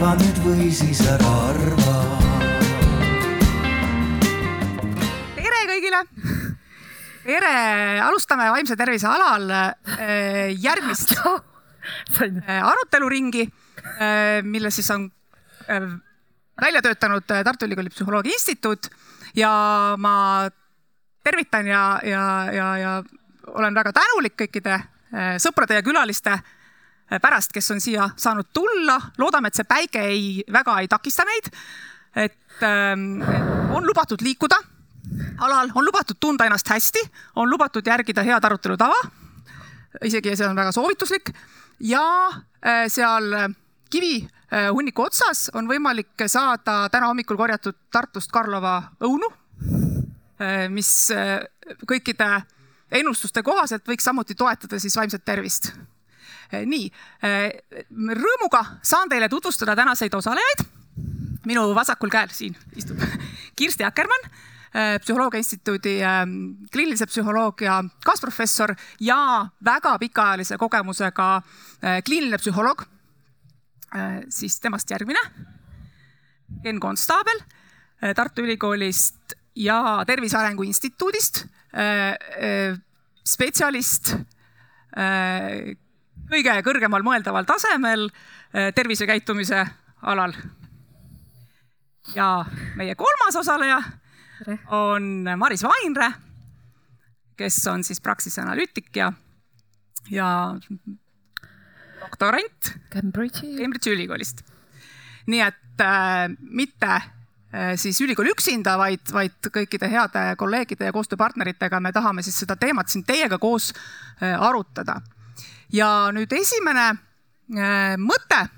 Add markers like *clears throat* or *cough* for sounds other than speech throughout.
arva nüüd või siis ära arva. tere kõigile. tere, alustame vaimse tervise alal eh, järgmist *laughs* eh, aruteluringi, eh, mille siis on välja töötanud Tartu Ülikooli Psühholoogia Instituut ja ma tervitan ja, ja, ja, ja olen väga tänulik kõikide sõprade ja külaliste pärast, kes on siia saanud tulla. loodame, et see päike ei, väga ei takista meid. et ähm, on lubatud liikuda alal, on lubatud tunda ennast hästi, on lubatud järgida head arutelu tava. isegi see on väga soovituslik ja äh, seal kivi äh, hunniku otsas on võimalik saada täna hommikul korjatud Tartust Karlova õunu, äh, mis kõikide ennustuste kohaselt võiks samuti toetada siis vaimset tervist. Nii, rõõmuga saan teile tutvustada tänaseid osalejaid. minu vasakul käel siin istub *laughs* Kirsti Akkermann Äh, psühholoogia instituudi kliinilise psühholoogia kaasprofessor ja väga pikaajalise kogemusega kliiniline psühholoog. Siis temast järgmine. Ken Konstaabel Tartu Ülikoolist ja Tervise Arengu Instituudist. spetsialist kõige kõrgemal mõeldaval tasemel tervisekäitumise alal. ja meie kolmas osaleja on Maris Vainre, kes on siis Praxise analüütik ja, ja doktorant Cambridge'i Cambridge'i ülikoolist. nii et äh, mitte äh, siis ülikool üksinda, vaid, vaid kõikide heade kolleegide ja koostööpartneritega me tahame siis seda teemat siin teiega koos äh, arutada. Ja nüüd esimene äh, mõte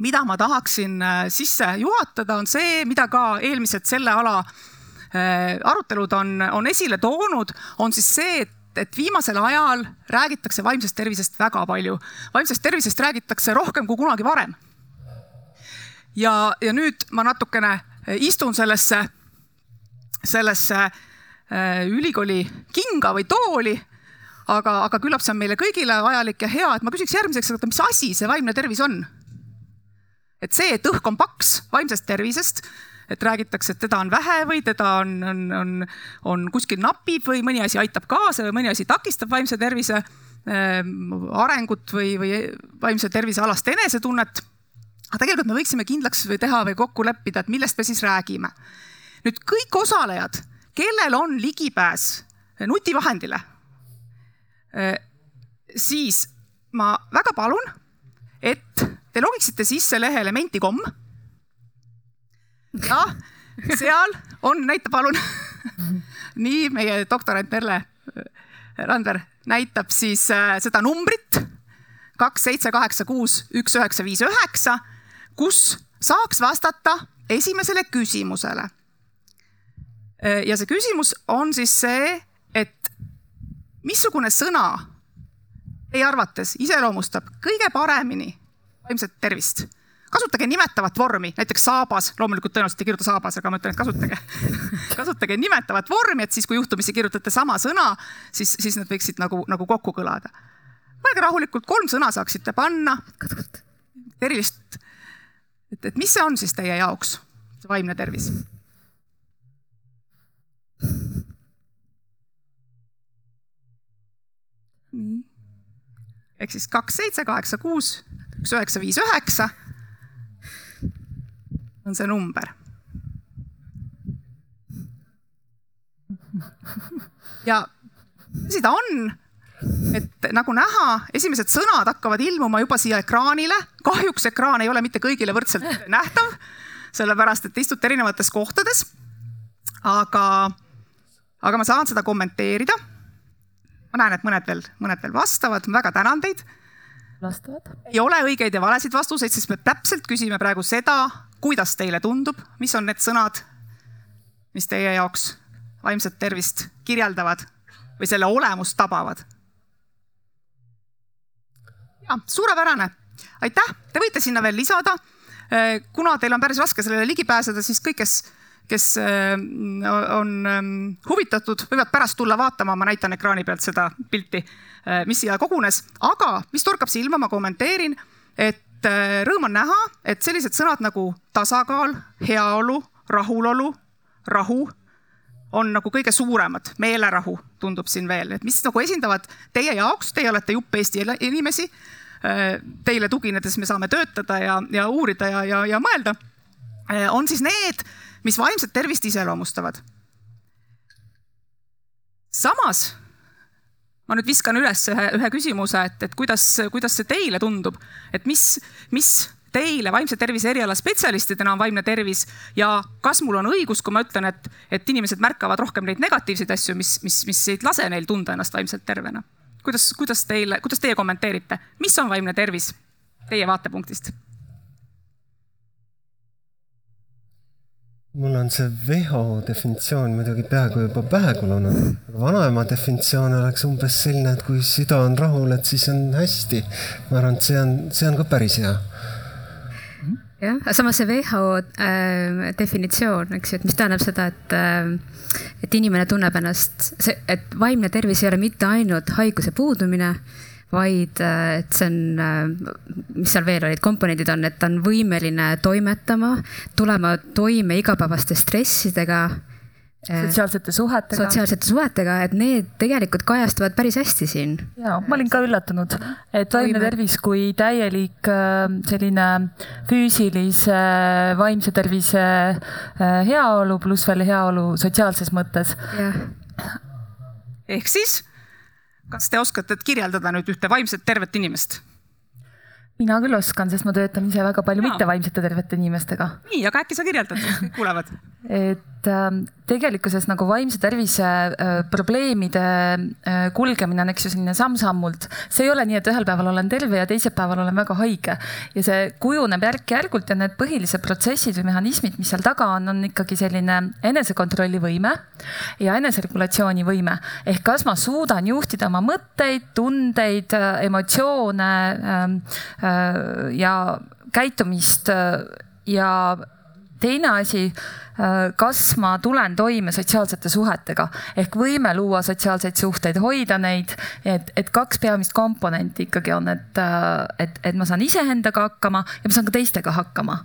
mida ma tahaksin äh, sisse juhatada, on see, mida ka eelmised selle ala Äh, arutelud on, on esile toonud, on siis see, et et viimasel ajal räägitakse vaimsest tervisest väga palju. vaimsest tervisest räägitakse rohkem kui kunagi varem. ja, ja nüüd ma natukene istun sellesse, sellesse ülikooli kinga või tooli. Aga, aga küllap see on meile kõigile vajalik ja hea, et ma küsiks järgmiseks, et mis asi see vaimne tervis on? et see, et õhk on paks vaimsest tervisest et räägitakse, et teda on vähe või teda on, on, on, on kuskil napib või mõni asi aitab kaasa või mõni asi takistab vaimse tervise äh, arengut või, või vaimse tervise alast enesetunnet. aga tegelikult me võiksime kindlaks või teha või kokku leppida, et millest me siis räägime. nüüd kõik osalejad, kellel on ligipääs nutivahendile siis ma väga palun, et te logiksite sisse lehe elementi.com jah, seal on, näita palun *laughs* nii meie doktorant Merle Randver näitab siis äh, seda numbrit kaks, seitse, kaheksa, kuus, üks, üheksa, viis, üheksa, kus saaks vastata esimesele küsimusele. Äh, ja see küsimus on siis see, missugune sõna teie arvates iseloomustab kõige paremini vaimset tervist kasutage nimetavat vormi, näiteks saabas, loomulikult tõenäoliselt ei kirjuta saabas, aga ma ütlen, et kasutage *laughs* kasutage nimetavat vormi, et siis, kui juhtumisi kirjutate sama sõna, siis, siis need võiksid nagu, nagu kokku kõlada. mõelge rahulikult, kolm sõna saaksite panna. erilist, et, et mis see on siis teie jaoks, see vaimne tervis? Ehk siis kaks, seitse, kaheksa, kuus, üks, üheksa, viis, üheksa on see number. ja tõsi ta on, et nagu näha, esimesed sõnad hakkavad ilmuma juba siia ekraanile. kahjuks ekraan ei ole mitte kõigile võrdselt nähtav, sellepärast et istute erinevates kohtades. aga, aga ma saan seda kommenteerida. Ma näen, et mõned veel, mõned veel vastavad, ma väga tänan teid vastavad. ei ole õigeid ja valesid vastuseid, sest me täpselt küsime praegu seda, kuidas teile tundub, mis on need sõnad, mis teie jaoks vaimset tervist kirjeldavad või selle olemust tabavad? ja suurepärane, aitäh, te võite sinna veel lisada. Äh, kuna teil on päris raske sellele ligi pääseda, siis kõik, kes, kes äh, on ähm, huvitatud, võivad pärast tulla vaatama, ma näitan ekraani pealt seda pilti, äh, mis siia kogunes, aga mis torkab silma, ma kommenteerin, et äh, rõõm on näha, et sellised sõnad nagu tasakaal, heaolu, rahulolu, rahu on nagu kõige suuremad, meelerahu tundub siin veel, et mis nagu esindavad teie jaoks, teie olete jupp Eesti inimesi. Teile tuginedes me saame töötada ja, ja uurida ja, ja, ja mõelda. On siis need, mis vaimset tervist iseloomustavad. samas ma nüüd viskan üles ühe, ühe küsimuse, et, et kuidas, kuidas see teile tundub, et mis, mis teile vaimse tervise eriala spetsialistidena on vaimne tervis ja kas mul on õigus, kui ma ütlen, et, et inimesed märkavad rohkem neid negatiivseid asju, mis, mis, mis ei lase neil tunda ennast vaimselt tervena? kuidas, kuidas teile, kuidas teie kommenteerite, mis on vaimne tervis teie vaatepunktist? Mul on see WHO definitsioon muidugi peaaegu juba pähe kulunud. vanaema definitsioon oleks umbes selline, et kui süda on rahul, et siis on hästi. ma arvan, et see on, see on ka päris hea. jah, samas see WHO äh, definitsioon, eks ju, et mis tähendab seda, et äh, et inimene tunneb ennast, see, et vaimne tervis ei ole mitte ainult haiguse puudumine vaid äh, et see on, äh, mis seal veel olid, komponendid on, et ta on võimeline toimetama, tulema toime igapäevaste stressidega äh, sotsiaalsete suhetega. sotsiaalsete suhetega, et need tegelikult kajastuvad päris hästi siin. ja ma olin ka üllatunud, et vaimne tervis kui täielik selline füüsilise, vaimse tervise heaolu pluss veel heaolu sotsiaalses mõttes. ehk siis kas te oskate kirjeldada nüüd ühte vaimset tervet inimest? Mina küll oskan, sest ma töötan ise väga palju mittevaimsete tervete inimestega. nii, aga äkki sa kirjeldad, kõik kuulevad? et äh, tegelikkuses nagu vaimse tervise äh, probleemide äh, kulgemine on, eks ju, selline samm-sammult. see ei ole nii, et ühel päeval olen terve ja teisel päeval olen väga haige ja see kujuneb järk-järgult ja need põhilised protsessid või mehhanismid, mis seal taga on, on ikkagi selline enesekontrolli võime ja eneseregulatsiooni võime. ehk kas ma suudan juhtida oma mõtteid, tundeid, emotsioone ähm, Äh, ja käitumist äh, ja teine asi, äh, kas ma tulen toime sotsiaalsete suhetega? Ehk võime luua sotsiaalseid suhteid, hoida neid, et, et kaks peamist komponenti ikkagi on, et, et, et ma saan iseendaga hakkama ja ma saan ka teistega hakkama.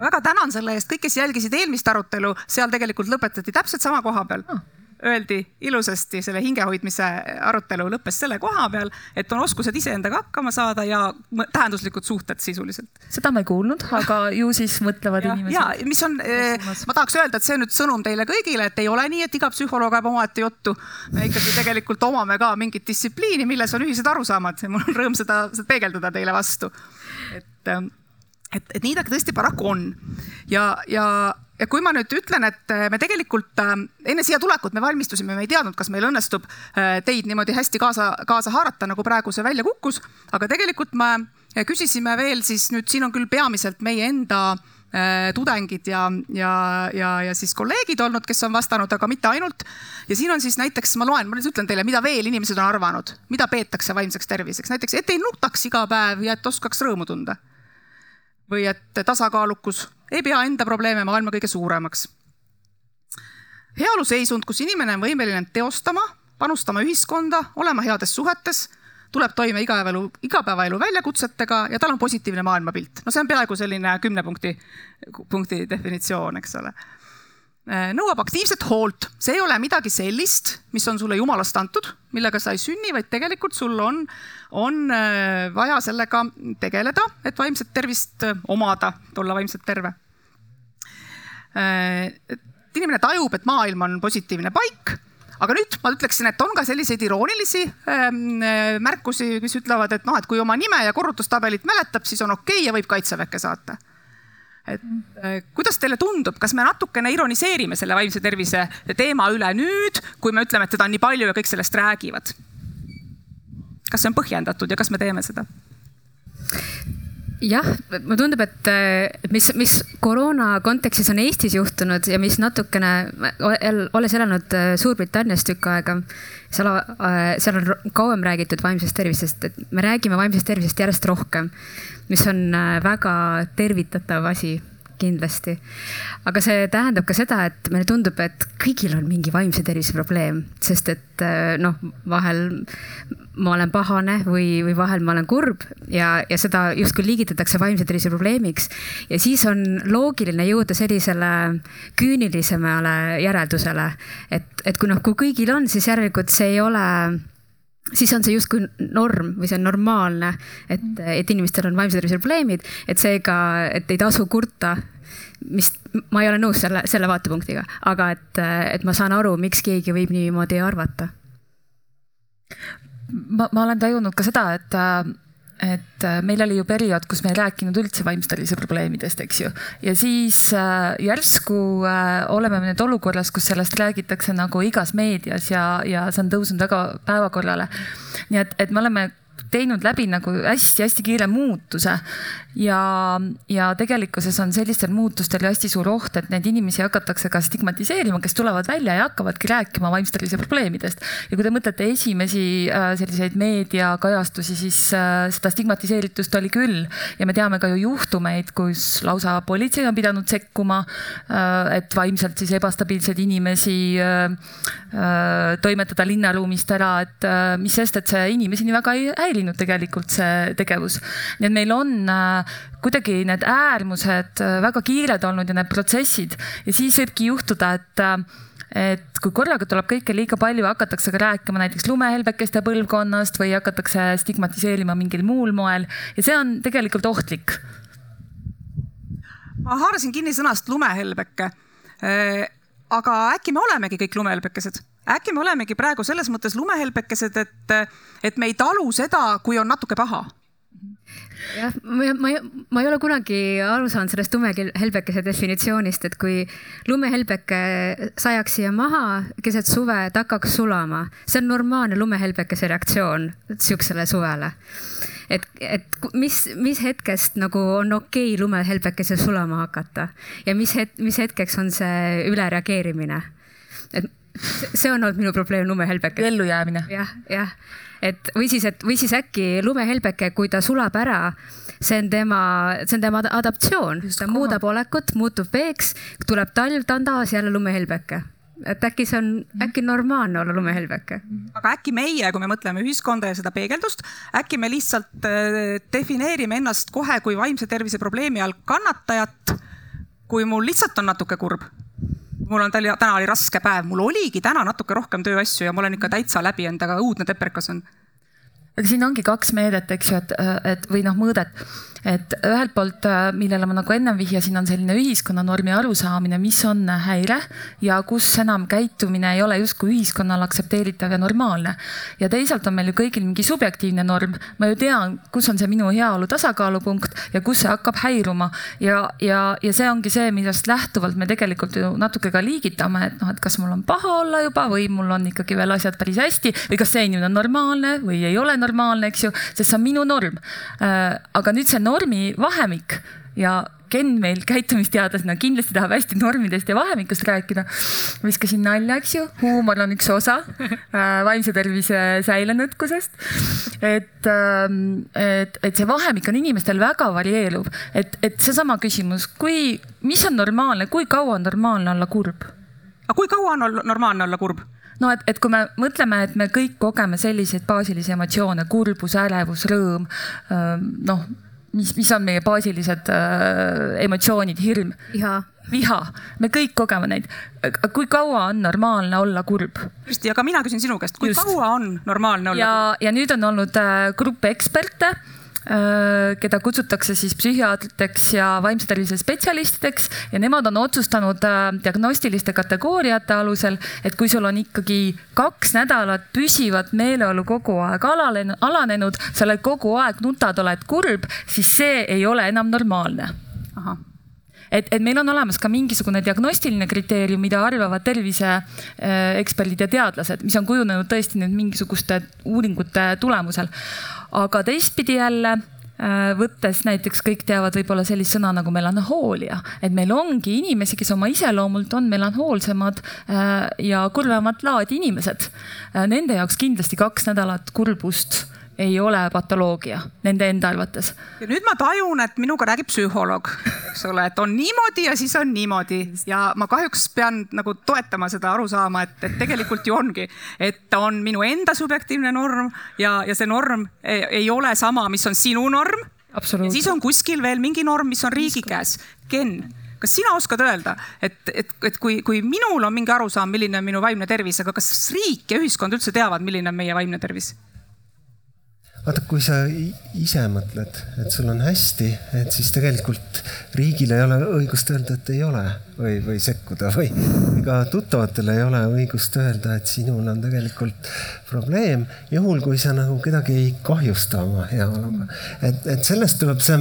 Väga tänan selle eest, kõik, kes jälgisid eelmist arutelu, seal tegelikult lõpetati täpselt sama koha peal. Oh öeldi ilusasti, selle hingehoidmise arutelu lõppes selle koha peal, et on oskused iseendaga hakkama saada ja tähenduslikud suhted sisuliselt. seda ma ei kuulnud, aga ju siis mõtlevad ja, inimesed. ja mis on, eh, ma tahaks öelda, et see nüüd sõnum teile kõigile, et ei ole nii, et iga psühholoog ajab omaette juttu. me ikkagi tegelikult omame ka mingit distsipliini, milles on ühised arusaamad ja mul on rõõm seda, seda peegeldada teile vastu. et, et, et nii ta tõesti paraku on ja, ja ja kui ma nüüd ütlen, et äh, me tegelikult äh, enne siia tulekut me valmistusime, me ei teadnud, kas meil õnnestub äh, teid niimoodi hästi kaasa, kaasa haarata, nagu praegu see välja kukkus, aga tegelikult me küsisime veel siis nüüd siin on küll peamiselt meie enda tudengid ja, ja, ja, ja siis kolleegid olnud, kes on vastanud, aga mitte ainult. ja siin on siis näiteks, ma loen, ma nüüd ütlen teile, mida veel inimesed on arvanud, mida peetakse vaimseks terviseks, näiteks, et ei nutaks iga päev ja et oskaks rõõmu tunda. või et tasakaalukus ei pea enda probleeme maailma kõige suuremaks. heaoluseisund, kus inimene on võimeline teostama, panustama ühiskonda, olema heades suhetes, tuleb toime igapäevaelu, igapäevaelu väljakutsetega ja tal on positiivne maailmapilt. no see on peaaegu selline kümne punkti, punkti definitsioon, eks ole nõuab aktiivset hoolt, see ei ole midagi sellist, mis on sulle jumalast antud, millega sa ei sünni, vaid tegelikult sul on, on äh, vaja sellega tegeleda, et vaimset tervist äh, omada, et olla vaimselt terve. Äh, et inimene tajub, et maailm on positiivne paik aga nüüd ma ütleksin, et on ka selliseid iroonilisi ähm, märkusi, mis ütlevad, et noh, et kui oma nime ja korrutustabelit mäletab, siis on okei okay ja võib kaitseväkke saata et kuidas teile tundub, kas me natukene ironiseerime selle vaimse tervise teema üle nüüd, kui me ütleme, et teda on nii palju ja kõik sellest räägivad? Kas see on põhjendatud ja kas me teeme seda? jah, mulle tundub, et mis, mis koroona kontekstis on Eestis juhtunud ja mis natukene, olles elanud äh, Suurbritannias tükk aega, seal, äh, seal on kauem räägitud vaimsest tervisest, et me räägime vaimsest tervisest järjest rohkem, mis on äh, väga tervitatav asi kindlasti. aga see tähendab ka seda, et meile tundub, et kõigil on mingi vaimse tervise probleem, sest et äh, noh, vahel ma olen pahane või, või vahel ma olen kurb ja, ja seda justkui liigitatakse vaimse tervise probleemiks. ja siis on loogiline jõuda sellisele küünilisemale järeldusele, et, et kui noh, kui kõigil on, siis järelikult see ei ole siis on see justkui norm või see on normaalne, et, et inimestel on vaimse tervise probleemid, et seega, et ei tasu kurta mis, ma ei ole nõus selle, selle vaatepunktiga, aga et, et ma saan aru, miks keegi võib niimoodi arvata. ma, ma olen tajunud ka seda, et et meil oli ju periood, kus me ei rääkinud üldse vaimse tervise probleemidest, eks ju. ja siis äh, järsku äh, oleme me nüüd olukorras, kus sellest räägitakse nagu igas meedias ja, ja see on tõusnud väga päevakorrale. nii et, et me oleme teinud läbi nagu hästi-hästi kiire muutuse. Ja, ja tegelikkuses on sellistel muutustel hästi suur oht, et neid inimesi hakatakse ka stigmatiseerima, kes tulevad välja ja hakkavadki rääkima vaimse tervise probleemidest. ja kui te mõtlete esimesi äh, selliseid meediakajastusi, siis äh, seda stigmatiseeritust oli küll. Ja me teame ka ju juhtumeid, kus lausa politsei on pidanud sekkuma, äh, et vaimselt siis ebastabiilseid inimesi toimetada linnaruumist ära, et mis sest, et see inimesi nii väga ei häirinud tegelikult see tegevus. nii et meil on kuidagi need äärmused äh, väga kiired olnud ja need protsessid ja siis võibki juhtuda, et äh, et kui korraga tuleb kõike liiga palju, hakatakse ka rääkima näiteks lumehelbekeste põlvkonnast või hakatakse stigmatiseerima mingil muul moel ja see on tegelikult ohtlik. ma haarasin kinni sõnast lumehelbeke. Äh, aga äkki me olemegi kõik lumehelbekesed? Äkki me olemegi praegu selles mõttes lumehelbekesed, et, et me ei talu seda, kui on natuke paha jah, ma, ma, ma ei ole kunagi aru saanud sellest lumehelbekese definitsioonist, et kui lumehelbeke sajaks siia maha keset suve, et hakkaks sulama, see on normaalne lumehelbekese reaktsioon sihukesele suvele. et, et mis, mis hetkest nagu on okei okay lumehelbekesel sulama hakata ja mis het-, mis hetkeks on see ülereageerimine? et see on olnud minu probleem lumehelbekesega. ellujäämine. jah, jah et või siis, et või siis äkki lumehelbeke, kui ta sulab ära, see on tema, see on tema adaptatsioon, ta koha. muudab olekut, muutub veeks, tuleb talv, ta on taas jälle lumehelbeke et äkki see on mm., äkki normaalne olla lumehelbeke. aga äkki meie, kui me mõtleme ühiskonda ja seda peegeldust, äkki me lihtsalt äh, defineerime ennast kohe kui vaimse tervise probleemi all kannatajat, kui mul lihtsalt on natuke kurb mul on täna, täna oli raske päev, mul oligi täna natuke rohkem tööasju ja ma olen ikka täitsa läbi endaga, õudne teprekas on. aga siin ongi kaks meedet, eks ju, et, et või noh, mõõdet et ühelt poolt, äh, millele ma nagu ennem vihjasin, on selline ühiskonnanormi arusaamine, mis on häire ja kus enam käitumine ei ole justkui ühiskonnal aktsepteeritav ja normaalne. ja teisalt on meil ju kõigil mingi subjektiivne norm, ma ju tean, kus on see minu heaolu tasakaalupunkt ja kus see hakkab häiruma ja, ja, ja see ongi see, millest lähtuvalt me tegelikult ju natuke ka liigitame, et noh, et kas mul on paha olla juba või mul on ikkagi veel asjad päris hästi või kas see inimene on normaalne või ei ole normaalne, eks ju, sest see on minu norm. Äh, aga nüüd see normi vahemik ja Ken meil käitumisteadlasena kindlasti tahab hästi normidest ja vahemikust rääkida. viskasin nalja, eks ju, huumor on üks osa äh, vaimse tervise säilenõtkusest. et, ähm, et, et see vahemik on inimestel väga varieeruv, et, et seesama küsimus, kui, mis on normaalne, kui kaua on normaalne olla kurb? aga kui kaua on normaalne olla kurb? no et, et kui me mõtleme, et me kõik kogeme selliseid baasilisi emotsioone, kurbus, ärevus, rõõm, ähm, noh mis, mis on meie baasilised äh, emotsioonid, hirm. viha. viha, me kõik kogeme neid. kui kaua on normaalne olla kurb? just, ja ka mina küsin sinu käest, kui Just. kaua on normaalne olla ja, kurb? ja nüüd on olnud äh, grupp eksperte keda kutsutakse siis psühhiaatriteks ja vaimse tervise spetsialistideks ja nemad on otsustanud äh, diagnostiliste kategooriate alusel, et kui sul on ikkagi kaks nädalat püsivat meeleolu kogu aeg alanenud, alanenud, sa oled kogu aeg nutad, oled kurb, siis see ei ole enam normaalne. ahah et, et meil on olemas ka mingisugune diagnostiline kriteerium, mida arvavad terviseeksperdid ja teadlased, mis on kujunenud tõesti nüüd mingisuguste uuringute tulemusel. Aga teistpidi jälle äh, võttes näiteks kõik teavad võib-olla sellist sõna nagu melanhoolia, et meil ongi inimesi, kes oma iseloomult on melanhoolsemad äh, ja kurvemat laadi inimesed. Äh, nende jaoks kindlasti kaks nädalat kurbust ei ole patoloogia nende enda arvates. ja nüüd ma tajun, et minuga räägib psühholoog eks ole, et on niimoodi ja siis on niimoodi ja ma kahjuks pean nagu toetama seda arusaama, et, et tegelikult ju ongi, et on minu enda subjektiivne norm ja, ja see norm ei, ei ole sama, mis on sinu norm. siis on kuskil veel mingi norm, mis on riigi käes. Ken, kas sina oskad öelda, et, et, et kui, kui minul on mingi arusaam, milline on minu vaimne tervis, aga kas riik ja ühiskond üldse teavad, milline on meie vaimne tervis? Vaata, kui sa ise mõtled, et sul on hästi, et siis tegelikult riigil ei ole õigust öelda, et ei ole või, või sekkuda või ega tuttavatel ei ole õigust öelda, et sinul on tegelikult probleem, juhul kui sa nagu kedagi ei kahjusta oma heaoluga. et, et sellest tuleb see,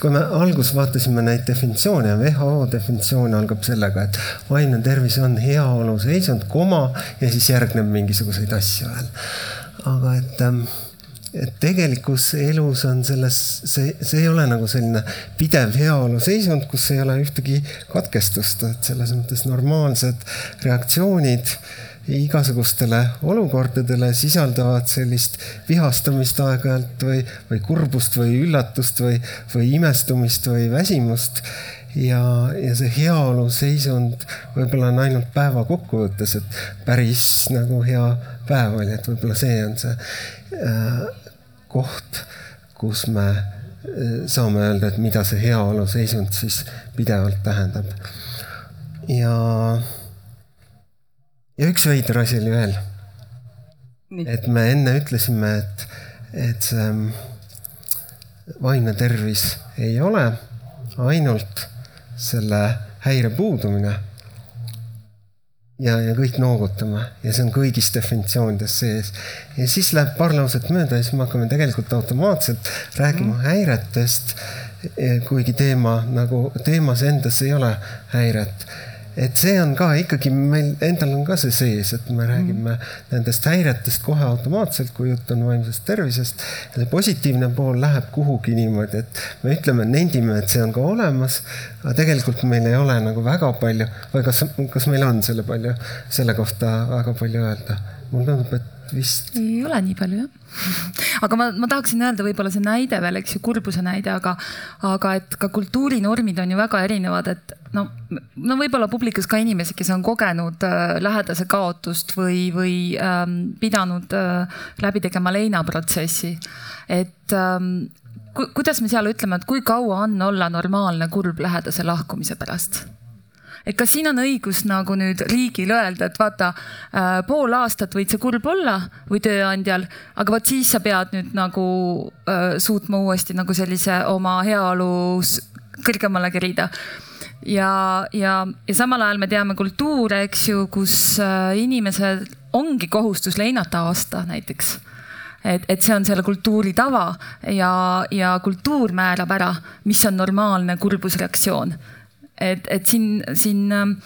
kui me alguses vaatasime neid definitsioone WHO definitsioon algab sellega, et vaimne tervis on heaolu seisund, koma ja siis järgneb mingisuguseid asju veel. aga et ähm, et tegelikus elus on selles, see, see ei ole nagu selline pidev heaolu seisund, kus ei ole ühtegi katkestust, et selles mõttes normaalsed reaktsioonid igasugustele olukordadele sisaldavad sellist vihastamist aeg-ajalt või, või kurbust või üllatust või, või imestumist või väsimust. Ja, ja see heaolu seisund võib-olla on ainult päeva kokkuvõttes, et päris nagu hea päev oli, et võib-olla see on see äh, koht, kus me eh, saame öelda, et mida see heaolu seisund siis pidevalt tähendab. ja, ja üks veider asi oli veel. et me enne ütlesime, et, et see vaimne tervis ei ole ainult selle häire puudumine ja, ja kõik noogutame ja see on kõigis definitsioonides sees. ja siis läheb paar lauset mööda ja siis me hakkame tegelikult automaatselt rääkima mm. häiretest. kuigi teema nagu teemas endas ei ole häiret et see on ka ikkagi meil endal on ka see sees, et me räägime mm. nendest häiretest kohe automaatselt, kui jutt on vaimsest tervisest. ja see positiivne pool läheb kuhugi niimoodi, et me ütleme, nendime, et see on ka olemas. aga tegelikult meil ei ole nagu väga palju või kas, kas meil on selle palju, selle kohta väga palju öelda? mulle tundub, et vist. ei ole nii palju jah. aga ma, ma tahaksin öelda võib-olla see näide veel, eks ju, kurbuse näide, aga, aga et ka kultuurinormid on ju väga erinevad, et no, no võib-olla publikus ka inimesi, kes on kogenud äh, lähedase kaotust või, või ähm, pidanud äh, läbi tegema leinaprotsessi. et ähm, ku, kuidas me seal ütleme, et kui kaua on olla normaalne kurb lähedase lahkumise pärast? Et kas siin on õigus nagu nüüd riigil öelda, et vaata äh, pool aastat võid sa kurb olla või tööandjal, aga vot siis sa pead nüüd nagu äh, suutma uuesti nagu sellise oma heaolus kõrgemale kerida. Ja, ja, ja samal ajal me teame kultuure, eks ju, kus äh, inimesel ongi kohustus leinata aasta näiteks. Et, et see on selle kultuuri tava ja, ja kultuur määrab ära, mis on normaalne kurbusreaktsioon et, et siin, siin ähm,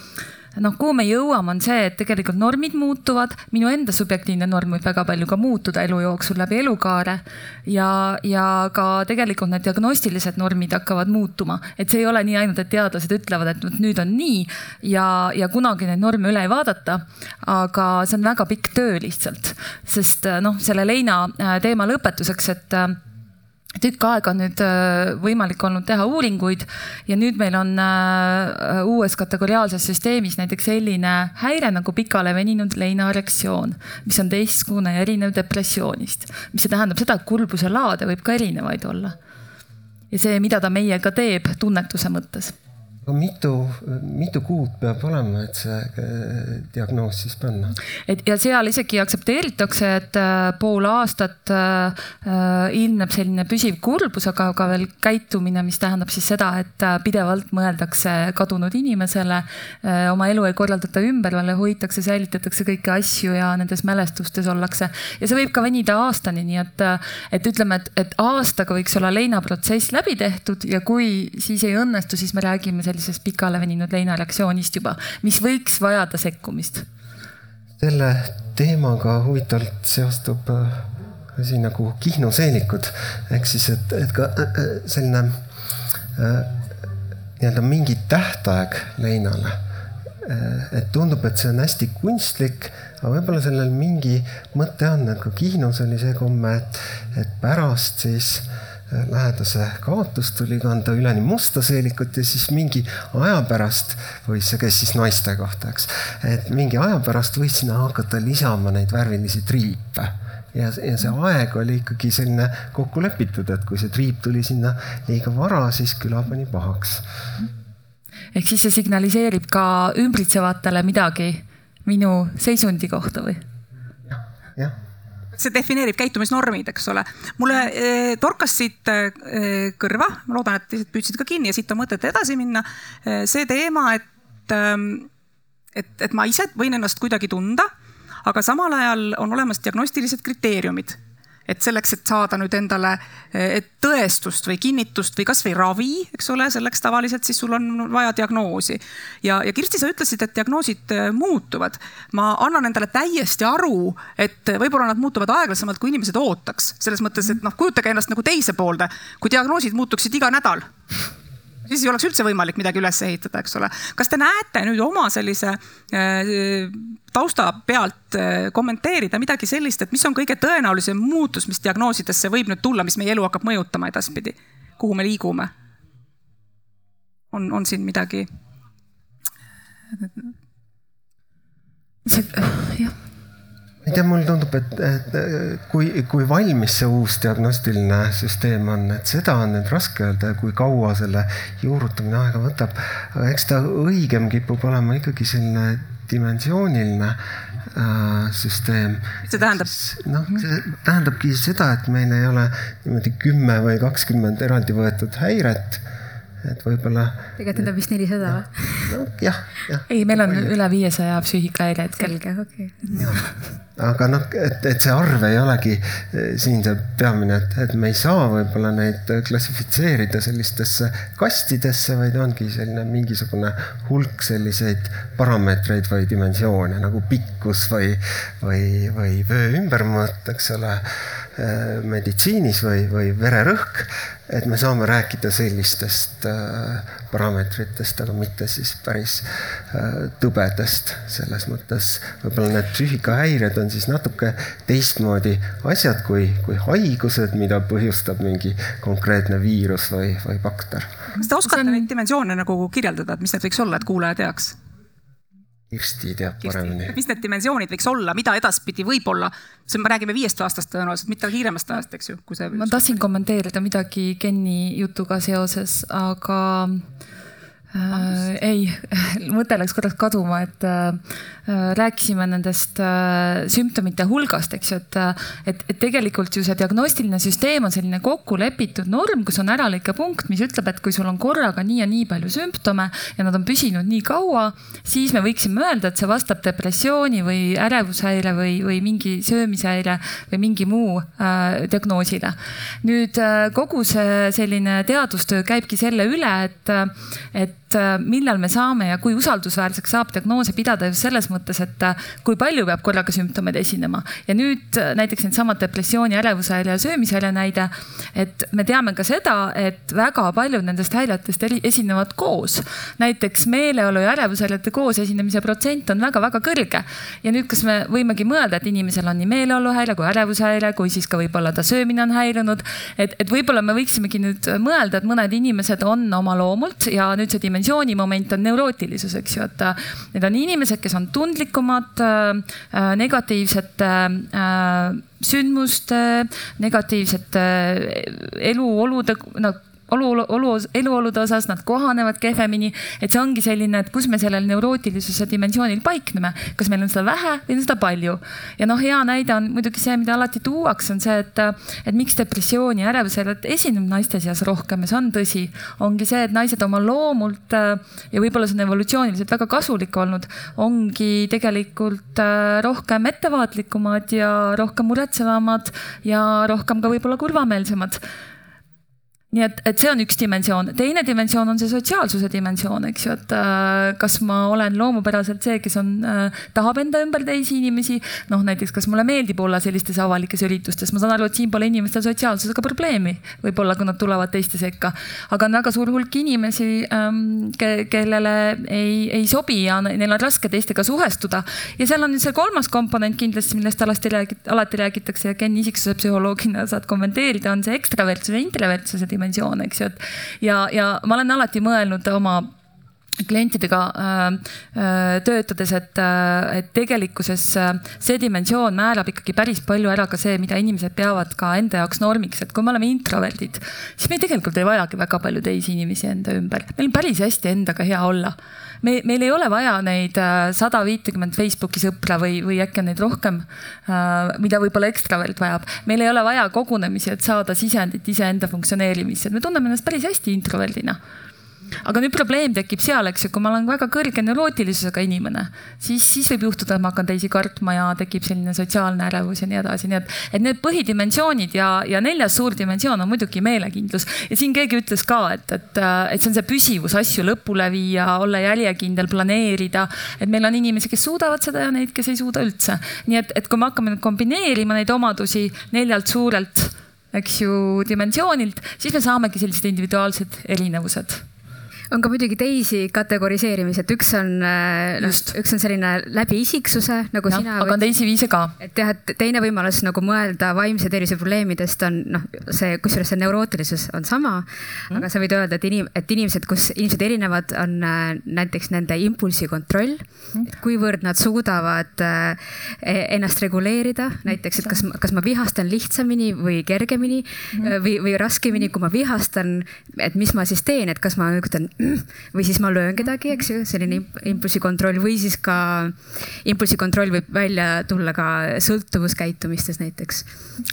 noh, kuhu me jõuame, on see, et tegelikult normid muutuvad, minu enda subjektiivne norm võib väga palju ka muutuda elu jooksul läbi elukaare. ja, ja ka tegelikult need diagnostilised normid hakkavad muutuma, et see ei ole nii ainult, et teadlased ütlevad, et nüüd on nii ja, ja kunagi neid norme üle ei vaadata. aga see on väga pikk töö lihtsalt, sest noh, selle leina äh, teema lõpetuseks, et äh, tükk aega on nüüd äh, võimalik olnud teha uuringuid ja nüüd meil on äh, uues kategoriaalses süsteemis näiteks selline häire nagu pikale veninud leinaerektsioon, mis on teistsugune ja erinev depressioonist, mis tähendab seda, et kurbuse laade võib ka erinevaid olla. ja see, mida ta meiega teeb tunnetuse mõttes mitu, mitu kuud peab olema, et see äh, diagnoos siis panna? et ja seal isegi aktsepteeritakse, et äh, pool aastat äh, ilmneb selline püsiv kurbus, aga ka veel käitumine, mis tähendab siis seda, et pidevalt mõeldakse kadunud inimesele. oma elu ei korraldata ümber, hoitakse, säilitatakse kõiki asju ja nendes mälestustes ollakse ja see võib ka venida aastani, nii et, et ütleme, et, et aastaga võiks olla leinaprotsess läbi tehtud ja kui siis ei õnnestu, siis me räägime sellisest sellisest pikale veninud leinareaktsioonist juba, mis võiks vajada sekkumist? selle teemaga huvitavalt seostub äh, asi nagu Kihnu seelikud ehk siis, et, et ka äh, äh, selline äh, nii-öelda mingi tähtaeg leinale. et tundub, et see on hästi kunstlik, aga võib-olla sellel mingi mõte on, et ka Kihnus oli see komme, et, et pärast siis lähedase kaotus tuli kanda üleni musta seelikut ja siis mingi aja pärast võis, see käis siis naiste kohta, eks. et mingi aja pärast võis sinna hakata lisama neid värvilisi triipe ja, ja see aeg oli ikkagi selline kokku lepitud, et kui see triip tuli sinna liiga vara, siis küla pani pahaks. ehk siis see signaliseerib ka ümbritsevatele midagi minu seisundi kohta või? jah, jah see defineerib käitumisnormid, eks ole. mulle eh, torkas siit eh, kõrva, ma loodan, et teised püüdsid ka kinni ja siit on mõtet edasi minna eh,. see teema, et, ehm, et, et ma ise võin ennast kuidagi tunda aga samal ajal on olemas diagnostilised kriteeriumid et selleks, et saada nüüd endale tõestust või kinnitust või kasvõi ravi, eks ole, selleks tavaliselt siis sul on vaja diagnoosi. ja, ja Kirsti, sa ütlesid, et diagnoosid äh, muutuvad. ma annan endale täiesti aru, et võib-olla nad muutuvad aeglasemalt, kui inimesed ootaks. selles mõttes, et noh, kujutage ennast nagu teise poolde, kui diagnoosid muutuksid iga nädal siis ei oleks üldse võimalik midagi üles ehitada, eks ole. kas te näete nüüd oma sellise äh, tausta pealt äh, kommenteerida midagi sellist, et mis on kõige tõenäolisem muutus, mis diagnoosidesse võib nüüd tulla, mis meie elu hakkab mõjutama edaspidi, kuhu me liigume? on, on siin midagi? jah ei tea, mulle tundub, et, et kui, kui valmis see uus diagnostiline süsteem on, et seda on nüüd raske öelda, kui kaua selle juurutamine aega võtab. aga eks ta õigem kipub olema ikkagi selline dimensiooniline äh, süsteem. see tähendab? noh, see tähendabki seda, et meil ei ole niimoodi kümme või kakskümmend eraldi võetud häiret et võib-olla. tegelikult need on vist nelisada või? jah, jah. ei, meil on palju. üle viiesaja psüühikahäire hetkel. selge, okei okay aga noh, et, et see arv ei olegi eh, siin see peamine, et, et me ei saa võib-olla neid klassifitseerida sellistesse kastidesse, vaid ongi selline mingisugune hulk selliseid parameetreid või dimensioone nagu pikkus või, või, või vöö ümbermõõt, eks ole Äh, meditsiinis või, või vererõhk, et me saame rääkida sellistest äh, parameetritest, aga mitte siis päris äh, tõbedast. selles mõttes võib-olla need psüühikahäired on siis natuke teistmoodi asjad kui, kui haigused, mida põhjustab mingi konkreetne viirus või, või bakter. kas te oskate on... neid dimensioone nagu kirjeldada, et mis need võiks olla, et kuulaja teaks? Kirsti teab paremini. mis need dimensioonid võiks olla, mida edaspidi võib-olla, see me räägime viiest aastast tõenäoliselt, mitte kiiremast ajast, eks ju, kui see. ma tahtsin kommenteerida midagi Kenni jutuga seoses, aga äh, ei, *laughs* mõte läks korraks kaduma, et äh, Äh, rääkisime nendest äh, sümptomite hulgast, eks ju, et, äh, et, et tegelikult ju see diagnostiline süsteem on selline kokku lepitud norm, kus on äralõikepunkt, mis ütleb, et kui sul on korraga nii ja nii palju sümptome ja nad on püsinud nii kaua, siis me võiksime öelda, et see vastab depressiooni või ärevushäire või, või mingi söömishäire või mingi muu äh, diagnoosile. nüüd äh, kogu see selline teadustöö käibki selle üle, et, et millal me saame ja kui usaldusväärseks saab diagnoose pidada just selles mõttes, et äh, kui palju peab korraga sümptomeid esinema. ja nüüd äh, näiteks needsamad depressiooni, ärevushäire ja söömishäire näide. et me teame ka seda, et väga paljud nendest häiretest esinevad koos. näiteks meeleolu ja ärevushäirete koos esinemise protsent on väga-väga kõrge. ja nüüd, kas me võimegi mõelda, et inimesel on nii meeleoluhäire kui ärevushäire, kui siis ka võib-olla ta söömine on häirinud. et, et võib-olla me võiksimegi nüüd mõelda, et mõned inimesed on oma loomult ja nüüd see dimensiooni moment on neurootilisus, eks ju, et äh, need on inimesed, kes on tundlikumad äh, äh, negatiivsete sündmuste, negatiivsete eluolude, no olu, olu, eluolude osas, nad kohanevad kehvemini. et see ongi selline, et kus me sellel neurootilisuse dimensioonil paikneme, kas meil on seda vähe või on seda palju. ja noh, hea näide on muidugi see, mida alati tuuakse, on see, et, et miks depressiooni ja ärevused esineb naiste seas rohkem ja see on tõsi. ongi see, et naised oma loomult ja võib-olla see on evolutsiooniliselt väga kasulik olnud, ongi tegelikult äh, rohkem ettevaatlikumad ja rohkem muretsevamad ja rohkem ka võib-olla kurvameelsemad nii et, et see on üks dimensioon, teine dimensioon on see sotsiaalsuse dimensioon, eks ju, et äh, kas ma olen loomupäraselt see, kes on äh,, tahab enda ümber teisi inimesi. noh, näiteks, kas mulle meeldib olla sellistes avalikes üritustes, ma saan aru, et siin pole inimestel sotsiaalsusega probleemi, võib-olla kui nad tulevad teiste sekka. aga on väga suur hulk inimesi ähm,, ke, kellele ei, ei sobi ja neil on raske teistega suhestuda. ja seal on nüüd see kolmas komponent kindlasti, millest alati räägit-, alati räägitakse ja Ken isiksuse psühholoogina saad kommenteerida, on see ekstravertsuse, introvertsuse dimensioon, eks ju, et. ja, ja ma olen alati mõelnud oma klientidega äh, äh, töötades, et, äh, et tegelikkuses see dimensioon määrab ikkagi päris palju ära ka see, mida inimesed peavad ka enda jaoks normiks, et kui me oleme introverdid, siis me tegelikult ei vajagi väga palju teisi inimesi enda ümber, meil on päris hästi endaga hea olla. me, meil ei ole vaja neid sada viitekümmet Facebooki sõpra või, või äkki on neid rohkem, mida võib-olla ekstravert vajab. meil ei ole vaja kogunemisi, et saada sisendit iseenda funktsioneerimisse, et me tunneme ennast päris hästi introverdina aga nüüd probleem tekib seal, eks ju, kui ma olen väga kõrge neurootilisusega inimene, siis, siis võib juhtuda, et ma hakkan teisi kartma ja tekib selline sotsiaalne ärevus ja nii edasi, nii et, et need põhidimensioonid ja, ja neljas suur dimensioon on muidugi meelekindlus. ja siin keegi ütles ka, et, et, et see on see püsivus, asju lõpule viia, olla järjekindel, planeerida. et meil on inimesi, kes suudavad seda ja neid, kes ei suuda üldse. nii et, et kui me hakkame nüüd kombineerima neid omadusi neljalt suurelt eks ju, dimensioonilt, siis me saamegi sellised individuaalsed erinevused on ka muidugi teisi kategoriseerimisi, et üks on, noh, üks on selline läbi isiksuse nagu ja, sina. aga on teisi viise ka. et jah, et teine võimalus nagu mõelda vaimse tervise probleemidest on noh, see, kusjuures see neurootilisus on sama mm.. aga sa võid öelda, et inim-, et inimesed, kus inimesed erinevad, on äh, näiteks nende impulsi kontroll mm.. kuivõrd nad suudavad äh, e-, ennast reguleerida, näiteks, et kas, kas ma vihastan lihtsamini või kergemini mm. või, või raskemini, kui ma vihastan, et mis ma siis teen, et kas ma ütlen või siis ma löön kedagi, eks ju, selline impulsikontroll või siis ka impulsikontroll võib välja tulla ka sõltuvuskäitumistes näiteks.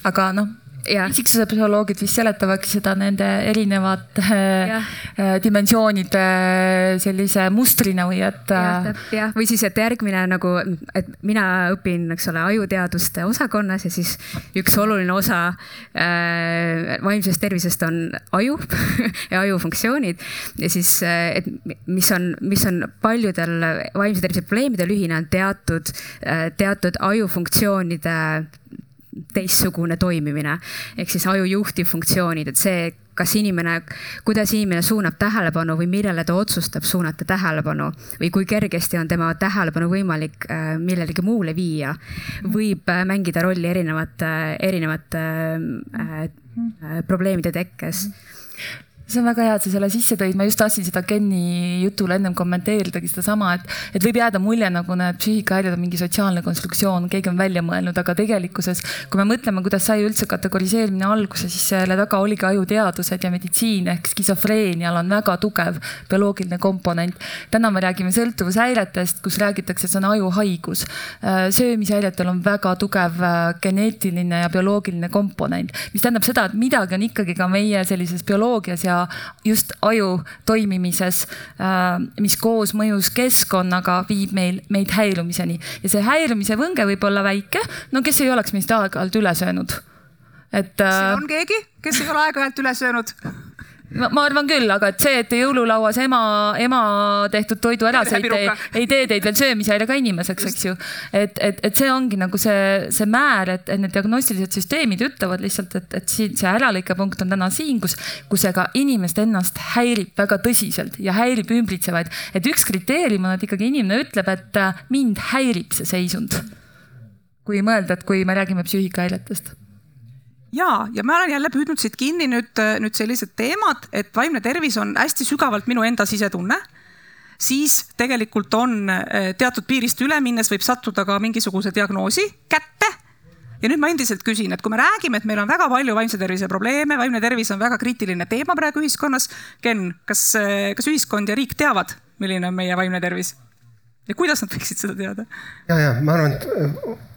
aga noh isiksuse psühholoogid vist seletavadki seda nende erinevate äh, äh, dimensioonide sellise mustrina või et. jah, äh, või siis, et järgmine nagu, et mina õpin, eks ole, ajuteaduste osakonnas ja siis üks oluline osa äh, vaimsest tervisest on aju *laughs* ja ajufunktsioonid. ja siis, et mis on, mis on paljudel vaimse tervise probleemidel ühine, on teatud, teatud ajufunktsioonide teistsugune toimimine. Ehk siis aju juhtivfunktsioonid, et see, kas inimene, kuidas inimene suunab tähelepanu või millele ta otsustab suunata tähelepanu või kui kergesti on tema tähelepanu võimalik äh, millelegi muule viia, võib äh, mängida rolli erinevate, erinevate äh, äh, probleemide tekkes see on väga hea, et sa selle sisse tõid, ma just tahtsin seda Kenni jutule ennem kommenteeridagi sedasama, et, et võib jääda mulje, nagu need psüühikahäired on mingi sotsiaalne konstruktsioon, keegi on välja mõelnud, aga tegelikkuses, kui me mõtleme, kuidas sai üldse kategoriseerimine alguse, siis selle taga oligi ajuteadused ja meditsiin ehk skisofreenial on väga tugev bioloogiline komponent. täna me räägime sõltuvushäiretest, kus räägitakse, et see on ajuhaigus. Äh, söömishäiretel on väga tugev äh, geneetiline ja bioloogiline komponent, mis tähendab seda, et midagi on ikkagi ka meie sellises bioloogias ja just aju toimimises, äh, mis koos mõjus keskkonnaga viib meil, meid häirumiseni ja see häirumise võnge võib olla väike, no kes ei oleks meist aeg-ajalt üle söönud et. siin on keegi, kes ei ole aeg-ajalt üle söönud ma, arvan küll, aga et see, et te jõululauas ema, ema tehtud toidu ära sõite, ei, ei tee teid veel söömishäirega inimeseks, eks ju. et, et, et see ongi nagu see, see määr, et, et need diagnostilised süsteemid ütlevad lihtsalt, et, et siin see äralõikepunkt on täna siin, kus, kus see ka inimest ennast häirib väga tõsiselt ja häirib ümbritsevaid. et üks kriteerium on, et ikkagi inimene ütleb, et äh, mind häirib see seisund. kui mõelda, et kui me räägime psüühikahäiretest ja, ja ma olen jälle püüdnud siit kinni nüüd, nüüd sellised teemad, et vaimne tervis on hästi sügavalt minu enda sisetunne siis tegelikult on eh, teatud piirist üle minnes võib sattuda ka mingisuguse diagnoosi kätte. ja nüüd ma endiselt küsin, et kui me räägime, et meil on väga palju vaimse tervise probleeme, vaimne tervis on väga kriitiline teema praegu ühiskonnas. Ken, kas, eh, kas ühiskond ja riik teavad, milline on meie vaimne tervis ja kuidas nad võiksid seda teada? ja, ja ma arvan, et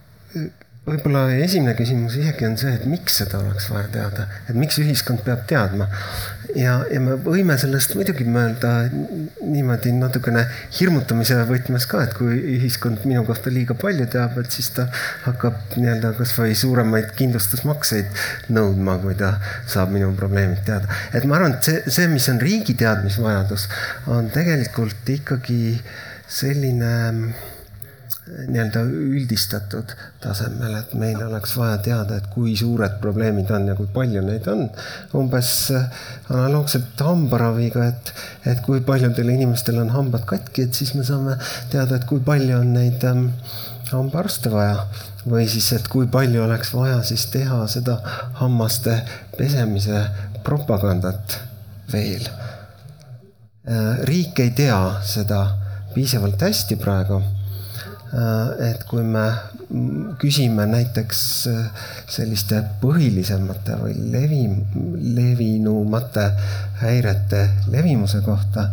võib-olla esimene küsimus isegi on see, et miks seda oleks vaja teada, et miks ühiskond peab teadma. ja, ja me võime sellest muidugi mõelda niimoodi natukene hirmutamise võtmes ka, et kui ühiskond minu kohta liiga palju teab, et siis ta hakkab nii-öelda kasvõi suuremaid kindlustusmakseid nõudma, kui ta saab minu probleemid teada. et ma arvan, et see, see, mis on riigi teadmisvajadus, on tegelikult ikkagi selline nii-öelda üldistatud tasemel, et meil oleks vaja teada, et kui suured probleemid on ja kui palju neid on. umbes äh, analoogselt hambaraviga, et, et kui paljudel inimestel on hambad katki, et siis me saame teada, et kui palju on neid ähm, hambaarste vaja või siis, et kui palju oleks vaja siis teha seda hammaste pesemise propagandat veel. Äh, riik ei tea seda piisavalt hästi praegu et kui me küsime näiteks äh, selliste põhilisemate või levi, levinumate häirete levimuse kohta,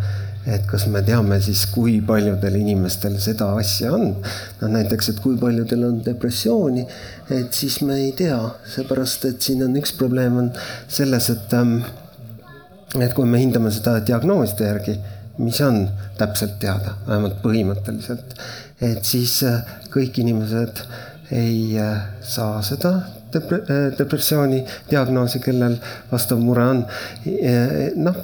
et kas me teame siis, kui paljudel inimestel seda asja on. no näiteks, et kui paljudel on depressiooni, et siis me ei tea, seepärast et siin on üks probleem on selles, et, ähm, et kui me hindame seda diagnooside järgi, mis on täpselt teada, vähemalt põhimõtteliselt et siis äh, kõik inimesed ei äh, saa seda äh, depressiooni diagnoosi, kellel vastav mure on. noh,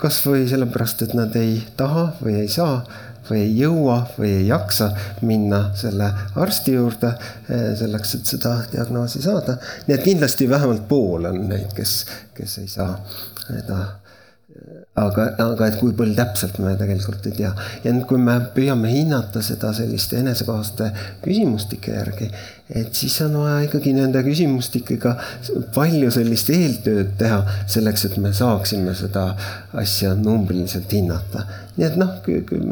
kasvõi sellepärast, et nad ei taha või ei saa või ei jõua või ei jaksa minna selle arsti juurde selleks, et seda diagnoosi saada. nii et kindlasti vähemalt pool on neid, kes, kes ei saa seda aga, aga et kui palju täpselt me tegelikult ei tea. ja nüüd, kui me püüame hinnata seda selliste enesekohaste küsimustike järgi, et siis on vaja ikkagi nende küsimustikega palju sellist eeltööd teha selleks, et me saaksime seda asja numbriliselt hinnata. nii et noh,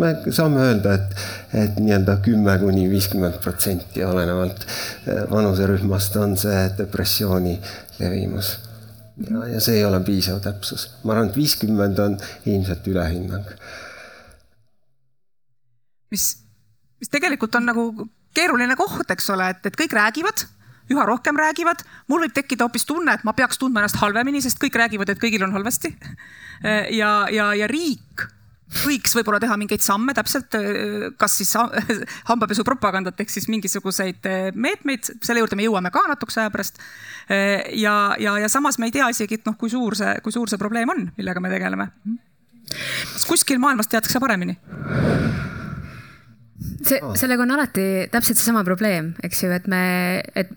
me saame öelda, et, et nii-öelda kümme kuni viiskümmend protsenti olenevalt eh, vanuserühmast on see depressiooni levimus ja, ja see ei ole piisav täpsus. ma arvan, et viiskümmend on ilmselt ülehinnang. mis, mis tegelikult on nagu keeruline koht, eks ole, et, et kõik räägivad, üha rohkem räägivad, mul võib tekkida hoopis tunne, et ma peaks tundma ennast halvemini, sest kõik räägivad, et kõigil on halvasti. *laughs* ja, ja, ja riik võiks võib-olla teha mingeid samme täpselt, kas siis *laughs* hambapesu propagandat ehk siis mingisuguseid meetmeid, selle juurde me jõuame ka natukese aja pärast. ja, ja, ja samas me ei tea isegi, et noh, kui suur see, kui suur see probleem on, millega me tegeleme. kas kuskil maailmas teatakse paremini? see, sellega on alati täpselt seesama probleem, eks ju, et me, et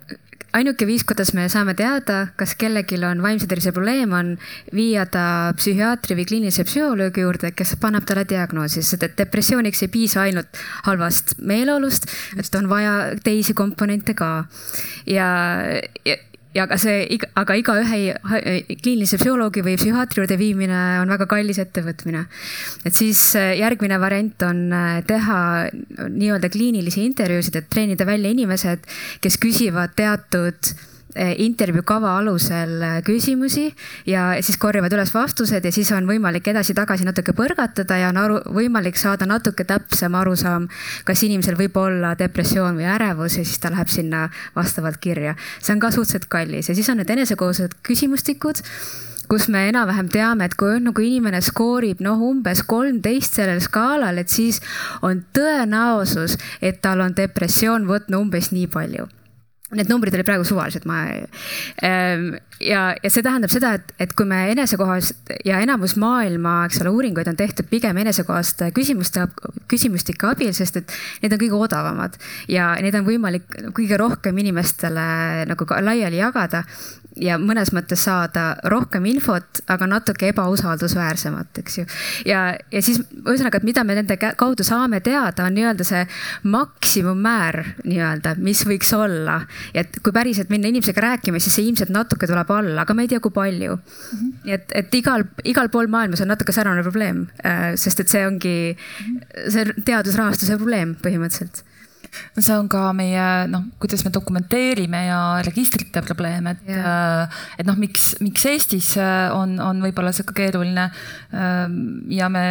ainuke viis, kuidas me saame teada, kas kellelgi on vaimse tervise probleem, on viia ta psühhiaatri või kliinilise psühholoogi juurde, kes paneb talle diagnoosi, sest et depressiooniks ei piisa ainult halvast meeleolust, et on vaja teisi komponente ka. ja, ja ja aga see, aga igaühe kliinilise psühholoogi või psühhiaatri juurde viimine on väga kallis ettevõtmine. et siis äh, järgmine variant on äh, teha nii-öelda kliinilisi intervjuusid, et treenida välja inimesed, kes küsivad teatud intervjuu kava alusel eh, küsimusi ja siis korjavad üles vastused ja siis on võimalik edasi-tagasi natuke põrgatada ja on aru, võimalik saada natuke täpsem arusaam, kas inimesel võib olla depressioon või ärevus ja siis ta läheb sinna vastavalt kirja. see on ka suhteliselt kallis ja siis on need enesekohased küsimustikud kus me enam-vähem teame, et kui nagu inimene skoorib noh, umbes kolmteist sellel skaalal, et siis on tõenäosus, et tal on depressioon võtnud umbes nii palju Need numbrid olid praegu suvalised, ma ähm, ja, ja see tähendab seda, et, et kui me enesekohast ja enamus maailma, eks ole, uuringuid on tehtud pigem enesekohast küsimuste, küsimustike abil, sest et need on kõige odavamad ja neid on võimalik kõige rohkem inimestele nagu laiali jagada ja mõnes mõttes saada rohkem infot, aga natuke ebausaldusväärsemat, eks ju. ja, ja siis ühesõnaga, et mida me nende kaudu saame teada, on nii-öelda see maksimummäär nii-öelda, mis võiks olla. ja et kui päriselt minna inimesega rääkima, siis see ilmselt natuke tuleb alla, aga ma ei tea, kui palju mm. -hmm. nii et, et igal, igal pool maailmas on natuke sarnane probleem, äh, sest et see ongi see teadusrahastuse probleem põhimõtteliselt no see on ka meie noh, kuidas me dokumenteerime ja registrite probleem, et yeah., et noh, miks, miks Eestis on, on võib-olla see ka keeruline. ja me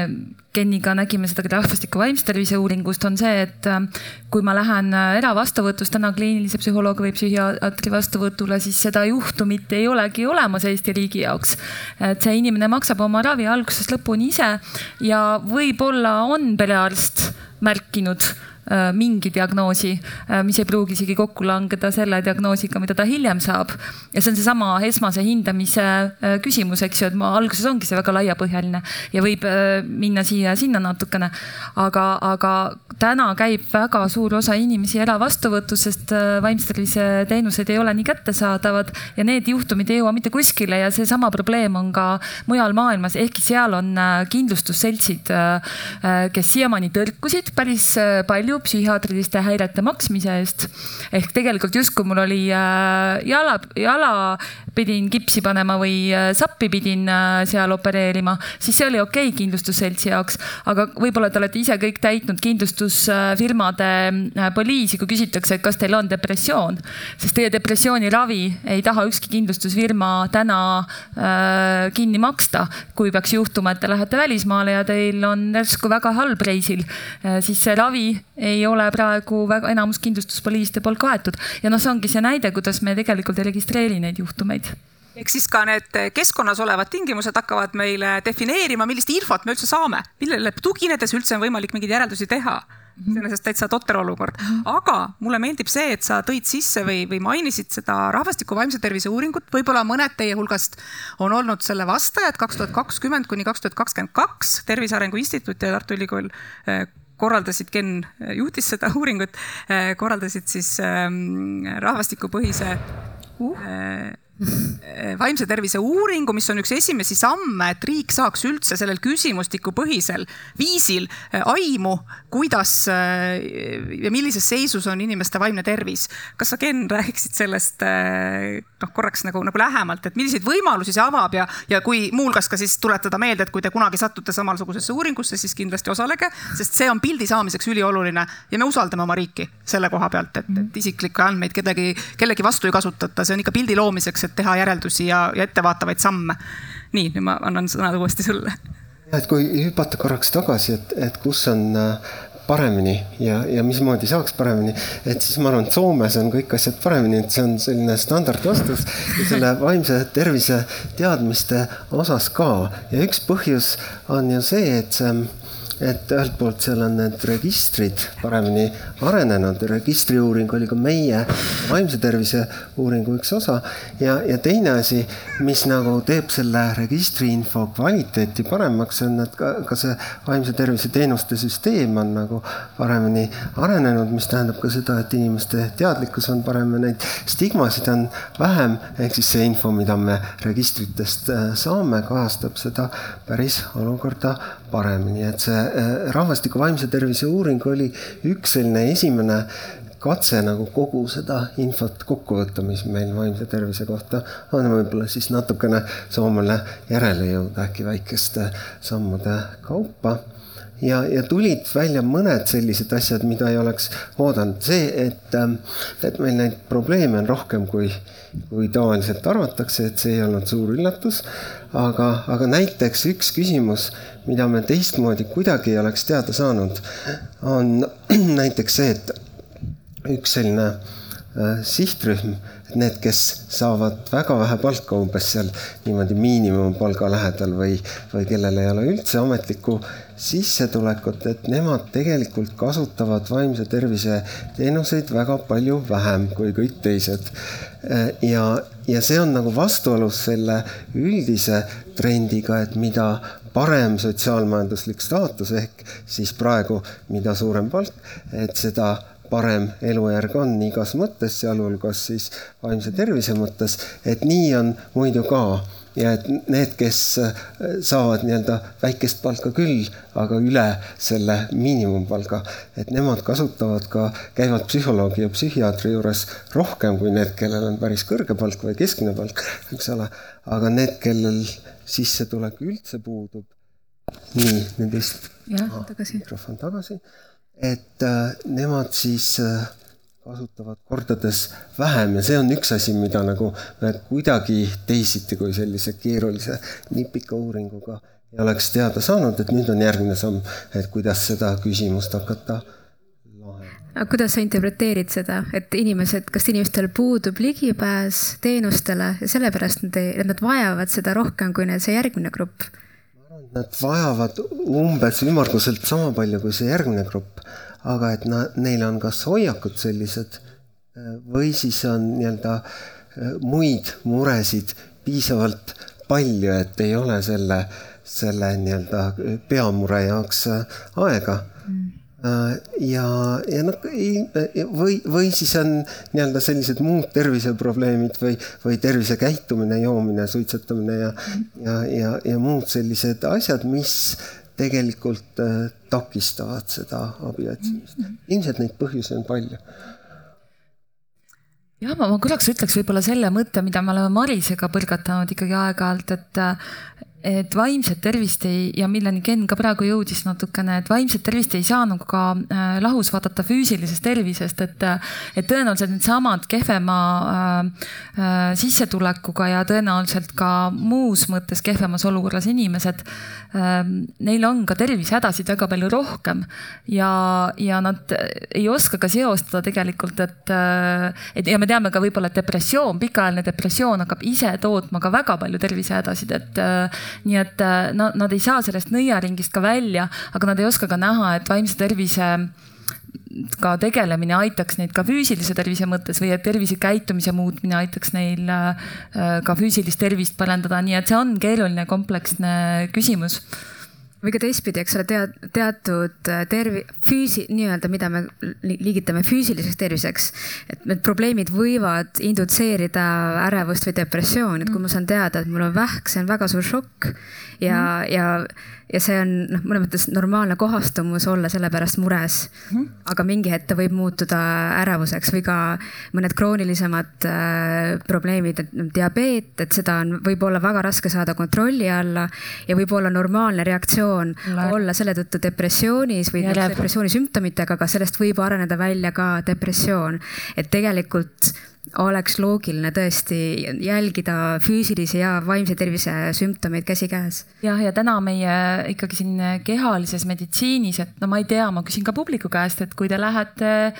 Kenniga nägime seda ka rahvastiku vaimse tervise uuringust, on see, et kui ma lähen eravastuvõtus täna kliinilise psühholoogi või psühhiaatri vastuvõtule, siis seda juhtumit ei olegi olemas Eesti riigi jaoks. et see inimene maksab oma ravi algusest lõpuni ise ja võib-olla on perearst märkinud Äh, mingi diagnoosi, äh, mis ei pruugi isegi kokku langeda selle diagnoosiga, mida ta hiljem saab. ja see on seesama esmase hindamise äh, küsimus, eks ju, et ma alguses ongi see väga laiapõhjaline ja võib minna siia ja sinna natukene. aga, aga täna käib väga suur osa inimesi eravastuvõtus, sest vaimse tervise teenused ei ole nii kättesaadavad ja need juhtumid ei jõua mitte kuskile ja seesama probleem on ka mujal maailmas, ehkki seal on kindlustusseltsid, kes siiamaani tõrkusid päris palju kahju psühhiaatriliste häirete maksmise eest. ehk tegelikult justkui mul oli äh, jala, jala pidin kipsi panema või äh, sappi pidin äh, seal opereerima, siis see oli okei okay kindlustusseltsi jaoks. aga võib-olla te olete ise kõik täitnud kindlustusfirmade poliisi, kui küsitakse, et kas teil on depressioon. sest teie depressiooniravi ei taha ükski kindlustusfirma täna äh, kinni maksta. kui peaks juhtuma, et te lähete välismaale ja teil on järsku väga halb reisil, siis see ravi ei ole praegu väga enamus kindlustuspoliiside poolt kaetud. Ja noh, see ongi see näide, kuidas me tegelikult ei registreeri neid juhtumeid. Ehk siis ka need keskkonnas olevad tingimused hakkavad meile defineerima, millist infot me üldse saame, millele tuginedes üldse on võimalik mingeid järeldusi teha. Iseenesest täitsa totter olukord, aga mulle meeldib see, et sa tõid sisse või, või mainisid seda rahvastiku vaimse tervise uuringut, võib-olla mõned teie hulgast on olnud selle vastajad. kaks tuhat kakskümmend kuni kaks tuhat kakskümmend kaks Tervise Arengu Instituut ja Tartu Ülikool eh, korraldasid, Ken juhtis seda *laughs* uuringut, eh, korraldasid siis ähm, rahvastikupõhise äh, vaimse tervise uuringu, mis on üks esimesi samme, et riik saaks üldse sellel küsimustikupõhisel viisil äh, aimu, kuidas äh, ja millises seisus on inimeste vaimne tervis. kas sa, Ken, räägiksid sellest äh, noh, korraks nagu, nagu lähemalt, et milliseid võimalusi see avab ja, ja kui muuhulgas ka siis tuletada meelde, et kui te kunagi satute samasugusesse uuringusse, siis kindlasti osalege, sest see on pildi saamiseks ülioluline ja me usaldame oma riiki selle koha pealt, et, et isiklikke andmeid kedagi, kellegi vastu ei kasutata, see on ikka pildi loomiseks et teha järeldusi ja, ja ettevaatavaid samme. nii, nüüd ma annan sõna uuesti sulle. et kui hüpata korraks tagasi, et, et kus on äh, paremini ja, ja mismoodi saaks paremini, et siis ma arvan, et Soomes on kõik asjad paremini, et see on selline standardvastus selle *laughs* vaimse tervise teadmiste osas ka. ja üks põhjus on ju see, et see et ühelt poolt seal on need registrid paremini arenenud, registriuuring oli ka meie vaimse tervise uuringu üks osa. ja, ja teine asi, mis nagu teeb selle registriinfo kvaliteeti paremaks, on, et ka, ka see vaimse tervise teenuste süsteem on nagu paremini arenenud, mis tähendab ka seda, et inimeste teadlikkus on parem ja neid stigmasid on vähem. ehk siis see info, mida me registritest äh, saame, kajastab seda päris olukorda paremini, et see äh, rahvastiku vaimse tervise uuring oli üks selline esimene katse nagu kogu seda infot kokku võtta, mis meil vaimse tervise kohta on, võib-olla siis natukene Soomele järele jõuda äkki väikeste sammude kaupa ja, ja tulid välja mõned sellised asjad, mida ei oleks oodanud. see, et, ähm, et meil neid probleeme on rohkem, kui, kui tavaliselt arvatakse, et see ei olnud suur üllatus. aga, aga näiteks üks küsimus, mida me teistmoodi kuidagi ei oleks teada saanud, on *clears throat* näiteks see, et üks selline äh, sihtrühm, need, kes saavad väga vähe palka, umbes seal niimoodi miinimumpalga lähedal või, või kellel ei ole üldse ametlikku sissetulekut, et nemad tegelikult kasutavad vaimse tervise teenuseid väga palju vähem kui kõik teised. ja, ja see on nagu vastuolus selle üldise trendiga, et mida parem sotsiaalmajanduslik staatus ehk siis praegu, mida suurem palk, et seda parem elujärg on igas mõttes, sealhulgas siis vaimse tervise mõttes, et nii on muidu ka ja et need, kes äh, saavad nii-öelda väikest palka küll, aga üle selle miinimumpalga, et nemad kasutavad ka, käivad psühholoogi ja psühhiaatri juures rohkem kui need, kellel on päris kõrge palk või keskmine palk, eks ole. aga need, kellel sissetulek üldse puudub. nii, nüüd vist. jah, tagasi. mikrofon tagasi et äh, nemad siis äh, kasutavad kordades vähem ja see on üks asi, mida nagu me kuidagi teisiti kui sellise keerulise nipika uuringuga ei oleks teada saanud, et nüüd on järgmine samm, et kuidas seda küsimust hakata aga kuidas sa interpreteerid seda, et inimesed, kas inimestel puudub ligipääs teenustele ja sellepärast nad ei, nad vajavad seda rohkem kui see järgmine grupp? Nad vajavad umbes ümmarguselt sama palju kui see järgmine grupp, aga et nad, neil on kas hoiakud sellised või siis on nii-öelda äh, muid muresid piisavalt palju, et ei ole selle, selle nii-öelda peamure jaoks äh, aega. Mm. Äh, ja, ja noh, või, või siis on nii-öelda sellised muud terviseprobleemid või, või tervisekäitumine, joomine, suitsetamine ja, ja, ja, ja muud sellised asjad, mis tegelikult äh, takistavad seda abi otsimist. ilmselt neid põhjusi on palju jah, ma, ma korraks ütleks võib-olla selle mõtte, mida me oleme Marisega põrgatanud ikkagi aeg-ajalt, et et vaimset tervist ei ja milleni Ken ka praegu jõudis natukene, et vaimset tervist ei saa nagu ka äh, lahus vaadata füüsilisest tervisest, et, et tõenäoliselt needsamad kehvema äh, äh, sissetulekuga ja tõenäoliselt ka muus mõttes kehvemas olukorras inimesed äh,, neil on ka tervisehädasid väga palju rohkem ja, ja nad ei oska ka seostada tegelikult, et, äh, et ja me teame ka võib-olla, et depressioon, pikaajaline depressioon hakkab ise tootma ka väga palju tervisehädasid, et nii et äh, nad, nad ei saa sellest nõiaringist ka välja, aga nad ei oska ka näha, et vaimse tervise ka tegelemine aitaks neid ka füüsilise tervise mõttes või et tervisekäitumise muutmine aitaks neil äh, ka füüsilist tervist parandada, nii et see on keeruline kompleksne küsimus või ka teistpidi, eks ole, tead, teatud äh, tervi-, füüsi-, nii-öelda, mida me liigitame füüsiliseks terviseks. et need probleemid võivad indutseerida ärevust või depressiooni, et kui ma saan teada, et mul on vähk, see on väga suur šokk ja mm., ja ja see on noh, mõnes mõttes normaalne kohastumus olla selle pärast mures mm. -hmm. aga mingi hetk ta võib muutuda ärevuseks või ka mõned kroonilisemad äh, probleemid, et noh, diabeet, et seda on, võib olla väga raske saada kontrolli alla ja võib olla normaalne reaktsioon Lähe. olla selle tõttu depressioonis või depressiooni sümptomitega, aga sellest võib areneda välja ka depressioon. et tegelikult oleks loogiline tõesti jälgida füüsilisi ja vaimse tervise sümptomeid käsikäes. jah, ja täna meie ikkagi siin kehalises meditsiinis, et no ma ei tea, ma küsin ka publiku käest, et kui te lähete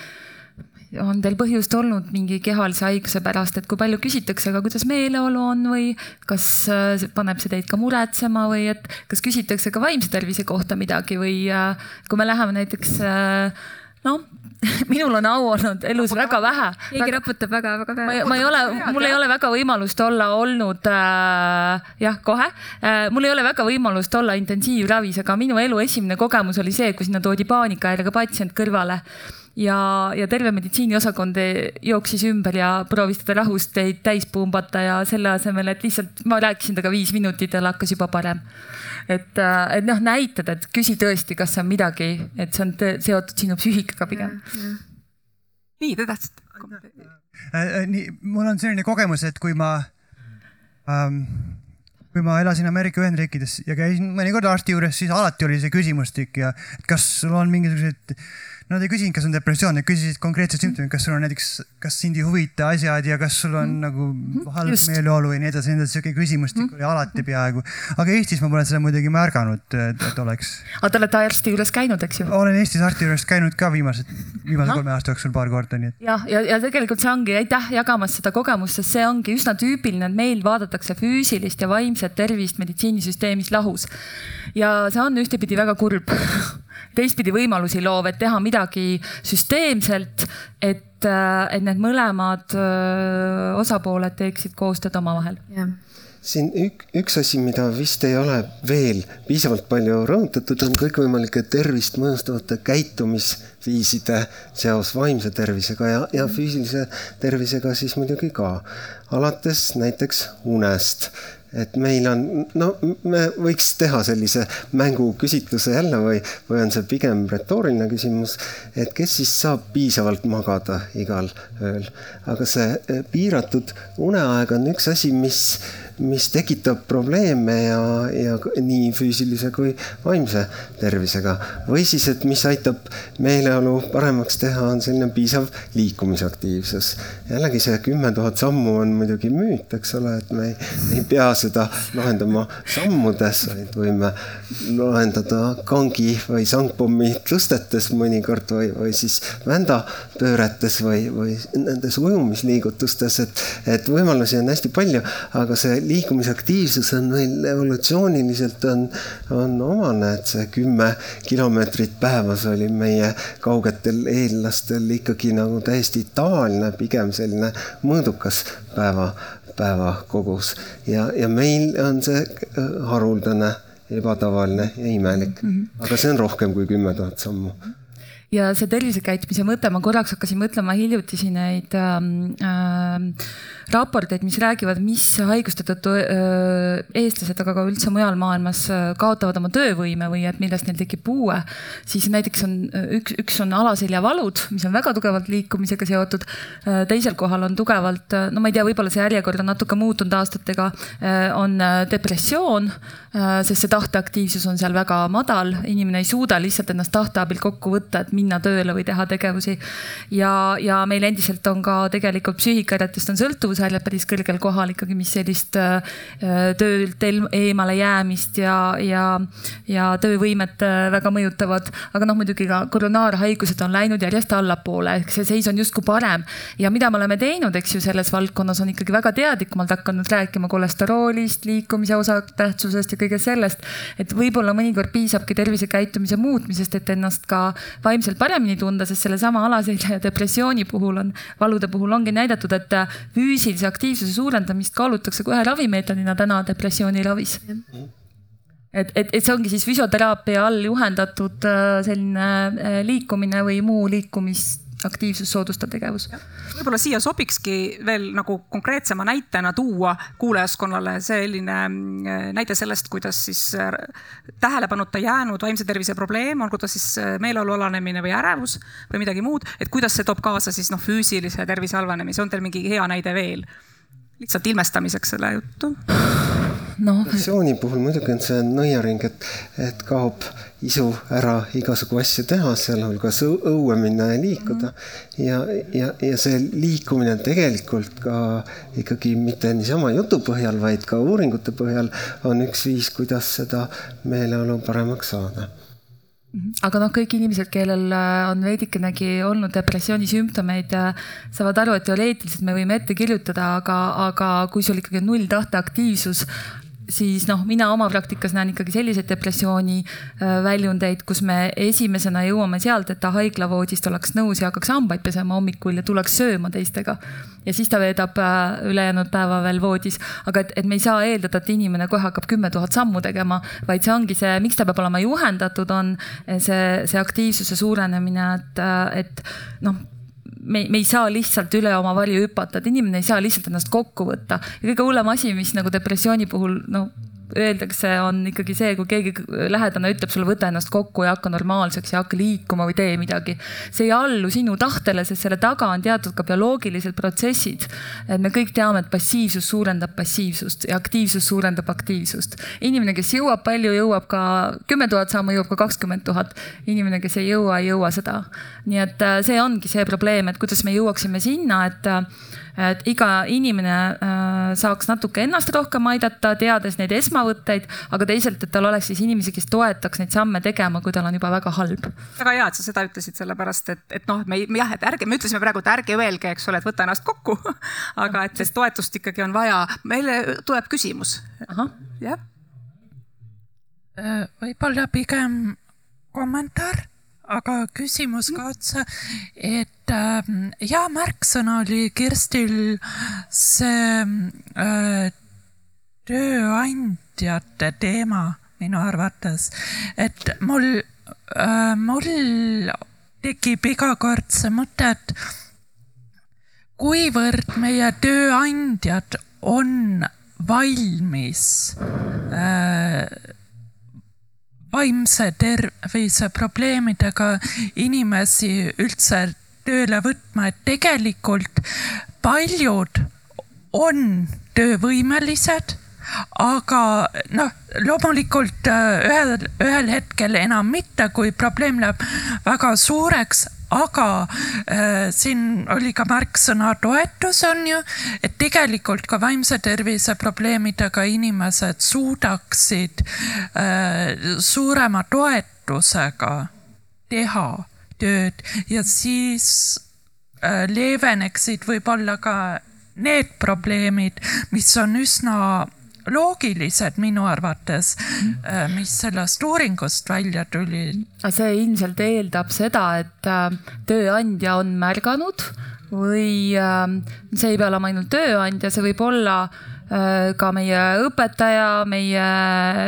on teil põhjust olnud mingi kehalise haiguse pärast, et kui palju küsitakse, aga kuidas meeleolu on või kas äh, paneb see teid ka muretsema või et kas küsitakse ka vaimse tervise kohta midagi või äh, kui me läheme näiteks äh, noh, *laughs* minul on au olnud elus väga vähe. keegi raputab väga-väga vähe. ma ei ole, mul ei ole väga võimalust olla olnud äh,, jah, kohe äh,. mul ei ole väga võimalust olla intensiivravis, aga minu elu esimene kogemus oli see, kui sinna toodi paanikahäirega patsient kõrvale ja, ja terve meditsiiniosakond jooksis ümber ja proovis teda rahust täis pumbata ja selle asemel, et lihtsalt ma rääkisin temaga viis minutit ja tal hakkas juba parem et, äh, et noh, näitada, et küsi tõesti, kas on midagi, et see on seotud sinu psüühikaga pigem. nii, te tahtsite? Äh, äh, nii, mul on selline kogemus, et kui ma ähm, kui ma elasin Ameerika Ühendriikides ja käisin mõnikord arsti juures, siis alati oli see küsimustik ja kas sul on mingisugused Nad ei küsinud, kas on depressioon, nad küsisid konkreetseid sümptomeid, kas sul on näiteks, kas sind ei huvita asjad ja kas sul on mm. nagu mhm. halb meeleolu ja nii edasi, nii edasi, sihuke küsimustik mm. oli alati peaaegu. aga Eestis ma pole seda muidugi märganud, et oleks. aga te olete arsti juures käinud, eks ju? olen Eestis arsti juures käinud ka viimased, viimase kolme aasta jooksul paar korda, nii et. jah, ja, ja, ja tegelikult see ongi, aitäh jagamast seda kogemust, sest see ongi üsna tüüpiline, et meil vaadatakse füüsilist ja vaimset tervist meditsiinisüsteemis lahus. ja see on ühtepidi väga kurb *laughs* teistpidi võimalusi loov, et teha midagi süsteemselt, et, äh, et need mõlemad äh, osapooled teeksid koostööd omavahel. siin ük, üks asi, mida vist ei ole veel piisavalt palju rõhutatud, on kõikvõimalike tervist mõjustavate käitumisviiside seos vaimse tervisega ja, ja füüsilise tervisega siis muidugi ka. alates näiteks unest et meil on, no me võiks teha sellise mänguküsitluse jälle või, või on see pigem retooriline küsimus, et kes siis saab piisavalt magada igal ööl. aga see eh, piiratud uneaeg on üks asi, mis mis tekitab probleeme ja, ja nii füüsilise kui vaimse tervisega. või siis, et mis aitab meeleolu paremaks teha, on selline piisav liikumisaktiivsus. jällegi see kümme tuhat sammu on muidugi müüt, eks ole, et me ei, ei pea seda lahendama sammudes, vaid võime lahendada kangi või sangpommi tõstetes mõnikord või, või siis vändapööretes või, või nendes ujumisliigutustes, et, et võimalusi on hästi palju, aga see liikumisaktiivsus on meil evolutsiooniliselt on, on omane, et see kümme kilomeetrit päevas oli meie kaugetel eellastel ikkagi nagu täiesti tavaline, pigem selline mõõdukas päeva, päevakogus. Ja, ja meil on see äh, haruldane ebatavaline ja imelik, mhm. aga see on rohkem kui kümme tuhat sammu ja see tervisekäitumise mõte, ma korraks hakkasin mõtlema hiljutisi neid äh, raporteid, mis räägivad, mis haiguste tõttu äh, eestlased, aga ka üldse mujal maailmas äh, kaotavad oma töövõime või et millest neil tekib puue. siis näiteks on äh, üks, üks on alaseljavalud, mis on väga tugevalt liikumisega seotud. teisel kohal on tugevalt, no ma ei tea, võib-olla see järjekord on natuke muutunud aastatega, on depressioon, sest see tahteaktiivsus on seal väga madal, inimene ei suuda lihtsalt ennast tahte abil kokku võtta, et minna tööle või teha tegevusi. ja, ja meil endiselt on ka tegelikult psüühikahäiretest on sõltuvushäired päris kõrgel kohal ikkagi, mis sellist äh, töölt eemale jäämist ja, ja, ja töövõimet äh, väga mõjutavad. aga noh, muidugi ka koronaarhaigused on läinud järjest allapoole, ehk see seis on justkui parem. ja mida me oleme teinud, eks ju, selles valdkonnas on ikkagi väga teadlikumalt hakanud rääkima kolesteroolist, liikumise osatähtsusest ja kõigest sellest. et võib-olla mõnikord piisabki tervisekäitumise muutmisest, et ennast ka vaimselt vaimselt paremini tunda, sest sellesama alaselja ja depressiooni puhul on, valude puhul ongi näidatud, et füüsilise aktiivsuse suurendamist kaalutakse kohe ravimeetodina täna depressiooni ravis. Et, et, et see ongi siis füsioteraapia all juhendatud äh, selline äh, liikumine või muu liikumist aktiivsust soodustav tegevus. võib-olla siia sobikski veel nagu konkreetsema näitena tuua kuulajaskonnale selline mm, näide sellest, kuidas siis äh, tähelepanuta jäänud vaimse tervise probleem, olgu ta siis äh, meeleolu alanemine või ärevus või midagi muud, et kuidas see toob kaasa siis noh, füüsilise tervise halvenemise, on teil mingi hea näide veel? lihtsalt ilmestamiseks selle juttu no.. versiooni puhul muidugi on see nõiaring, et, et kaob isu ära igasugu asju teha, sealhulgas õue minna ja liikuda. Mm. ja, ja, ja see liikumine tegelikult ka ikkagi mitte niisama jutu põhjal, vaid ka uuringute põhjal on üks viis, kuidas seda meeleolu paremaks saada. Aga noh, kõik inimesed, kellel äh, on veidikenegi olnud depressiooni sümptomeid, äh, saavad aru, et teoreetiliselt me võime ette kirjutada, aga, aga kui sul ikkagi on null tahteaktiivsus, siis noh, mina oma praktikas näen ikkagi selliseid depressiooni äh, väljundeid, kus me esimesena jõuame sealt, et ta haiglavoodist oleks nõus ja hakkaks hambaid pesema hommikul ja tuleks sööma teistega. ja siis ta veedab äh, ülejäänud päeva veel voodis, aga et, et me ei saa eeldada, et inimene kohe hakkab kümme tuhat sammu tegema, vaid see ongi see, miks ta peab olema juhendatud, on see, see aktiivsuse suurenemine, et, äh, et noh me, me ei saa lihtsalt üle oma varju hüpata, et inimene ei saa lihtsalt ennast kokku võtta. Ja kõige hullem asi, mis nagu depressiooni puhul noh öeldakse, on ikkagi see, kui keegi lähedane ütleb sulle, võta ennast kokku ja hakka normaalseks ja hakka liikuma või tee midagi. see ei allu sinu tahtele, sest selle taga on teatud ka bioloogilised protsessid. et me kõik teame, et passiivsus suurendab passiivsust ja aktiivsus suurendab aktiivsust. inimene, kes jõuab palju, jõuab ka kümme tuhat sammu, jõuab ka kakskümmend tuhat. inimene, kes ei jõua, ei jõua seda. nii et äh, see ongi see probleem, et kuidas me jõuaksime sinna, et äh, et iga inimene äh, saaks natuke ennast rohkem aidata, teades neid esmavõtteid, aga teisalt, et tal oleks siis inimesi, kes toetaks neid samme tegema, kui tal on juba väga halb. väga hea, et sa seda ütlesid, sellepärast et, et noh, me jah, et ärge, me ütlesime praegu, et ärge öelge, eks ole, et võta ennast kokku *laughs* aga et sest toetust ikkagi on vaja. meile tuleb küsimus. jah. Äh, võib-olla pigem kommentaar aga küsimus ka otsa, et äh, hea märksõna oli Kirstil see äh, tööandjate teema minu arvates, et mul äh,, mul tekib iga kord see mõte, et kuivõrd meie tööandjad on valmis äh, vaimse tervise probleemidega inimesi üldse tööle võtma, et tegelikult paljud on töövõimelised, aga noh, loomulikult äh, ühel, ühel hetkel enam mitte, kui probleem läheb väga suureks, aga äh, siin oli ka märksõna toetus on ju, et tegelikult ka vaimse tervise probleemidega inimesed suudaksid äh, suurema toetusega teha tööd ja siis äh, leeveneksid võib-olla ka need probleemid, mis on üsna loogilised minu arvates, äh, mis sellest uuringust välja tulid. see ilmselt eeldab seda, et äh, tööandja on märganud või see ei pea olema ainult tööandja, see võib olla Äh, ka meie õpetaja, meie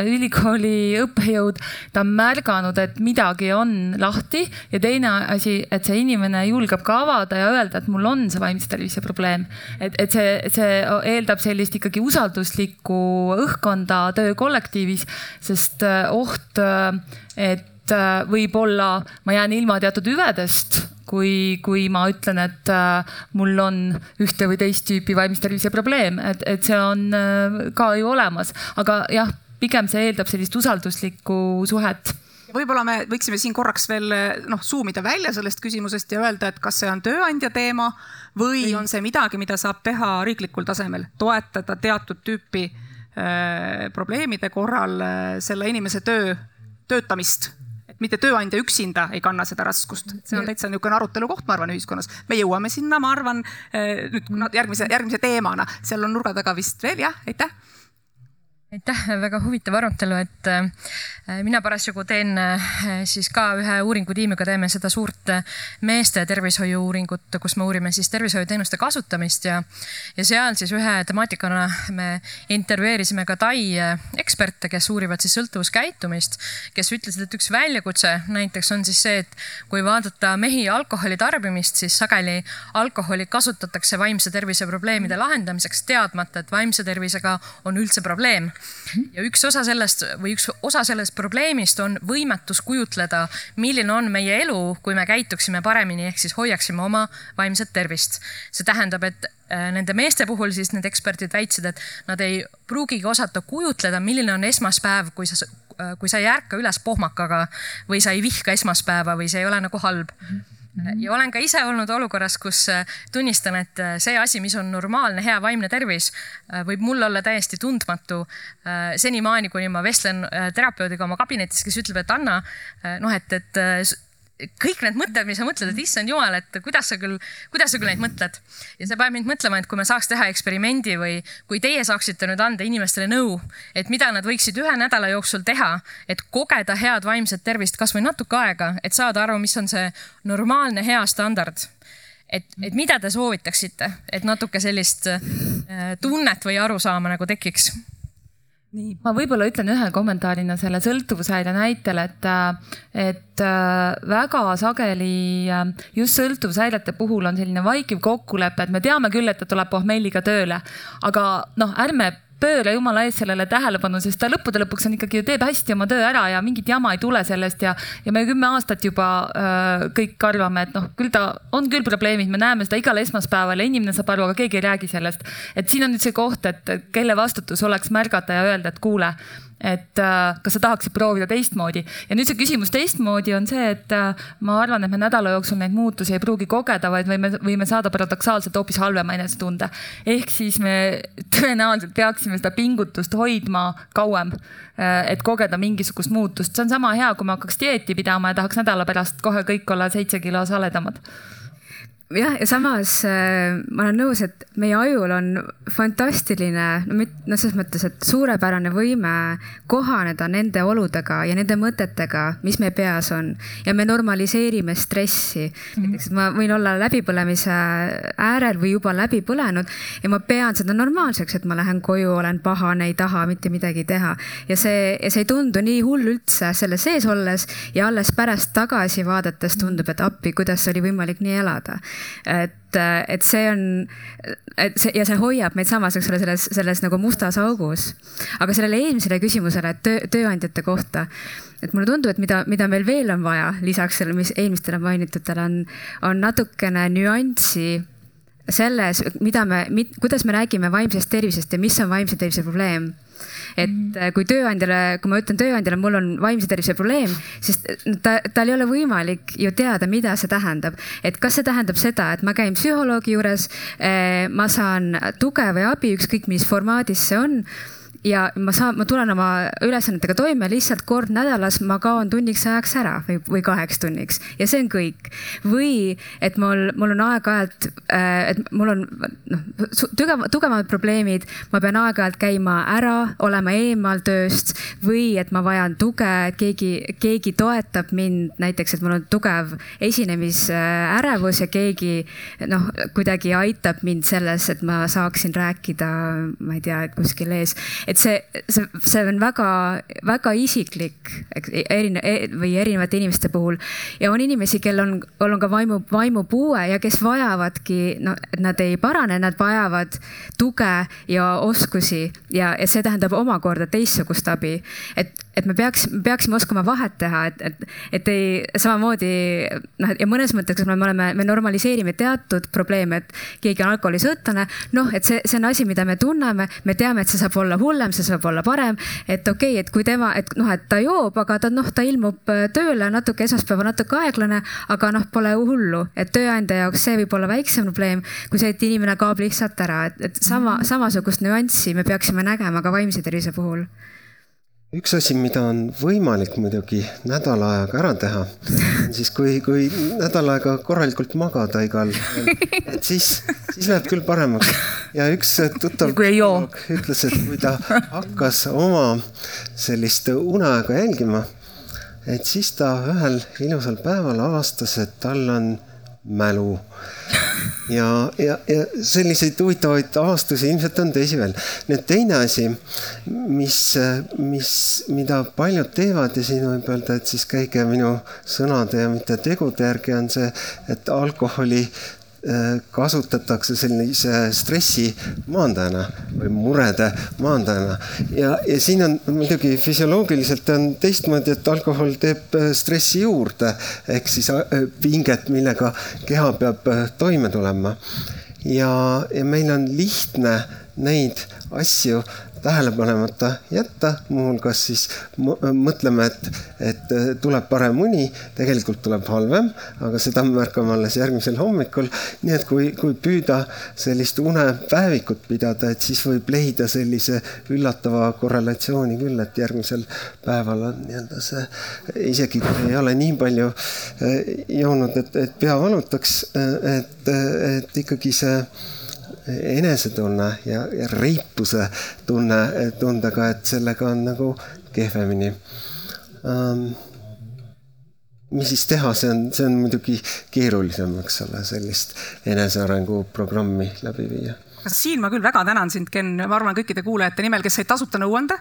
ülikooli õppejõud, ta on märganud, et midagi on lahti ja teine asi, et see inimene julgeb ka avada ja öelda, et mul on see vaimse tervise probleem. et, et see, see eeldab sellist ikkagi usalduslikku õhkkonda töökollektiivis, sest äh, oht, äh, et võib-olla ma jään ilma teatud hüvedest kui, kui ma ütlen, et äh, mul on ühte või teist tüüpi vaimse tervise probleem, et, et see on äh, ka ju olemas, aga jah, pigem see eeldab sellist usalduslikku suhet. Võib-olla me võiksime siin korraks veel noh, suumida välja sellest küsimusest ja öelda, et kas see on tööandja teema või on see midagi, mida saab teha riiklikul tasemel, toetada teatud tüüpi äh, probleemide korral äh, selle inimese töö, töötamist mitte tööandja üksinda ei kanna seda raskust. see on täitsa niisugune arutelu koht, ma arvan, ühiskonnas. me jõuame sinna, ma arvan, eh, nüüd järgmise, järgmise teemana, seal on nurga taga vist veel jah, aitäh aitäh, väga huvitav arutelu, et äh, mina parasjagu teen äh, siis ka ühe uuringutiimiga teeme seda suurt äh, meeste tervishoiu uuringut, kus me uurime siis tervishoiuteenuste kasutamist ja, ja seal siis ühe temaatikana me intervjueerisime ka Tai eksperte, kes uurivad siis sõltuvuskäitumist, kes ütlesid, et üks väljakutse näiteks on siis see, et kui vaadata mehi alkoholi tarbimist, siis sageli alkoholi kasutatakse vaimse tervise probleemide lahendamiseks, teadmata, et vaimse tervisega on üldse probleem ja üks osa sellest või üks osa sellest probleemist on võimetus kujutleda, milline on meie elu, kui me käituksime paremini, ehk siis hoiaksime oma vaimset tervist. see tähendab, et äh, nende meeste puhul siis need eksperdid väitsid, et nad ei pruugigi osata kujutleda, milline on esmaspäev, kui sa, äh, kui sa ei ärka üles pohmakaga või sa ei vihka esmaspäeva või see ei ole nagu halb mm. -hmm ja olen ka ise olnud olukorras, kus äh, tunnistan, et äh, see asi, mis on normaalne, hea vaimne tervis, äh, võib mul olla täiesti tundmatu senimaani, kuni ma vestlen terapeudiga oma kabinetis, kes ütleb, et Anna, noh, et, et kõik need mõtted, mis sa mõtled, et issand jumal, et kuidas sa küll, kuidas sa küll neid mõtled. ja see paneb mind mõtlema, et kui me saaks teha eksperimendi või kui teie saaksite nüüd anda inimestele nõu, et mida nad võiksid ühe nädala jooksul teha, et kogeda head vaimset tervist kasvõi natuke aega, et saada aru, mis on see normaalne hea standard et, et mida te soovitaksite, et natuke sellist äh, tunnet või arusaama nagu tekiks nii, ma võib-olla ütlen ühe kommentaarina selle sõltuvushäire näitel, et, et äh, väga sageli äh, just sõltuvushäirete puhul on selline vaikiv kokkulepe, et me teame küll, et ta tuleb pohmelliga tööle, aga noh, ärme pööra jumala eest sellele tähelepanu, sest ta lõppude lõpuks on ikkagi teeb hästi oma töö ära ja mingit jama ei tule sellest ja, ja me kümme aastat juba äh, kõik arvame, et noh, küll ta on küll probleemid, me näeme seda igal esmaspäeval ja inimene saab aru, aga keegi ei räägi sellest. et siin on nüüd see koht, et kelle vastutus oleks märgata ja öelda, et kuule et äh, kas sa tahaksid proovida teistmoodi. Ja nüüd see küsimus teistmoodi on see, et äh, ma arvan, et me nädala jooksul neid muutusi ei pruugi kogeda, vaid võime, võime saada paradoksaalselt hoopis halvema enesetunde. ehk siis me tõenäoliselt peaksime seda pingutust hoidma kauem, äh, et kogeda mingisugust muutust, see on sama hea, kui ma hakkaks dieeti pidama ja tahaks nädala pärast kohe kõik olla seitse kilo saledamad jah, ja samas äh, ma olen nõus, et meie ajul on fantastiline, no mit-, no selles mõttes, et suurepärane võime kohaneda nende oludega ja nende mõtetega, mis meie peas on. ja me normaliseerime stressi mm. -hmm. näiteks, ma võin olla läbipõlemise äärel või juba läbi põlenud ja ma pean seda normaalseks, et ma lähen koju, olen pahane, ei taha mitte midagi teha. ja see, ja see ei tundu nii hull üldse selle sees olles ja alles pärast tagasi vaadates tundub, et appi, kuidas oli võimalik nii elada et, et see on, et see ja see hoiab meid samas, eks ole, selles, selles nagu mustas augus. aga sellele eelmisele küsimusele töö, tööandjate kohta, et mulle tundub, et mida, mida meil veel on vaja lisaks sellele, mis eelmistele mainitutele on, on natukene nüanssi selles, mida me, kuidas me räägime vaimsest tervisest ja mis on vaimse tervise probleem et äh, kui tööandjale, kui ma ütlen tööandjale, mul on vaimse tervise probleem, siis ta, tal ei ole võimalik ju teada, mida see tähendab. et kas see tähendab seda, et ma käin psühholoogi juures, ma saan tuge või abi, ükskõik mis formaadis see on ja ma saan, ma tulen oma ülesannetega toime, lihtsalt kord nädalas ma kaon tunniks ajaks ära või, või kaheks tunniks ja see on kõik. või et mul, mul on aeg-ajalt, äh, et mul on noh, tugev, tugevamad probleemid, ma pean aeg-ajalt käima ära, olema eemal tööst või et ma vajan tuge, et keegi, keegi toetab mind, näiteks, et mul on tugev esinemisärevus ja keegi noh, kuidagi aitab mind selles, et ma saaksin rääkida, ma ei tea, kuskil ees et see, see, see on väga-väga isiklik erine- e, või erinevate inimeste puhul ja on inimesi, kel on, on ka vaimu, vaimupuue ja kes vajavadki, no nad ei parane, nad vajavad tuge ja oskusi ja, ja see tähendab omakorda teistsugust abi. et, et me peaks, peaksime oskama vahet teha, et, et, et ei samamoodi noh, ja mõnes mõttes me oleme, me normaliseerime teatud probleeme, et keegi on alkoholisõltlane, noh, et see, see on asi, mida me tunneme, me teame, et see saab olla hullem see saab olla parem. et okei okay,, et kui tema, et noh, et ta joob, aga ta noh, ta ilmub tööle natuke esmaspäeval natuke aeglane, aga noh, pole hullu, et tööandja jaoks see võib olla väiksem probleem kui see, et inimene kaob lihtsalt ära, et, et sama, samasugust nüanssi me peaksime nägema ka vaimse tervise puhul üks asi, mida on võimalik muidugi nädala ajaga ära teha, on siis, kui, kui nädal aega korralikult magada igal, *laughs* et siis, siis läheb küll paremaks. ja üks tuttav ütles, et kui ta hakkas oma sellist uneaega jälgima, et siis ta ühel ilusal päeval avastas, et tal on mälu. Ja, ja, ja selliseid huvitavaid avastusi ilmselt on teisi veel. nüüd teine asi, mis, mis, mida paljud teevad ja siin võib öelda, et siis käige minu sõnade ja mitte tegude järgi, on see, et alkoholi kasutatakse sellise stressi maandajana või murede maandajana. ja, ja siin on muidugi füsioloogiliselt on teistmoodi, et alkohol teeb äh, stressi juurde ehk siis äh, pinget, millega keha peab toime tulema. ja, ja meil on lihtne neid asju tähele panemata jätta, muuhulgas siis mõtleme, et, et äh, tuleb parem uni, tegelikult tuleb halvem, aga seda me märkame alles järgmisel hommikul. nii et kui, kui püüda sellist unepäevikut pidada, et siis võib leida sellise üllatava korrelatsiooni küll, et järgmisel päeval on nii-öelda see, isegi kui ei ole nii palju äh, joonud, et, et pea valutaks, äh, et, et ikkagi see enesetunne ja, ja reipuse tunne, tundega, et sellega on nagu kehvemini. Um, mis siis teha, see on, see on muidugi keerulisem, eks ole, sellist enesearengu programmi läbi viia. siin ma küll väga tänan sind, Ken, ma arvan kõikide kuulajate nimel, kes said tasuta nõuande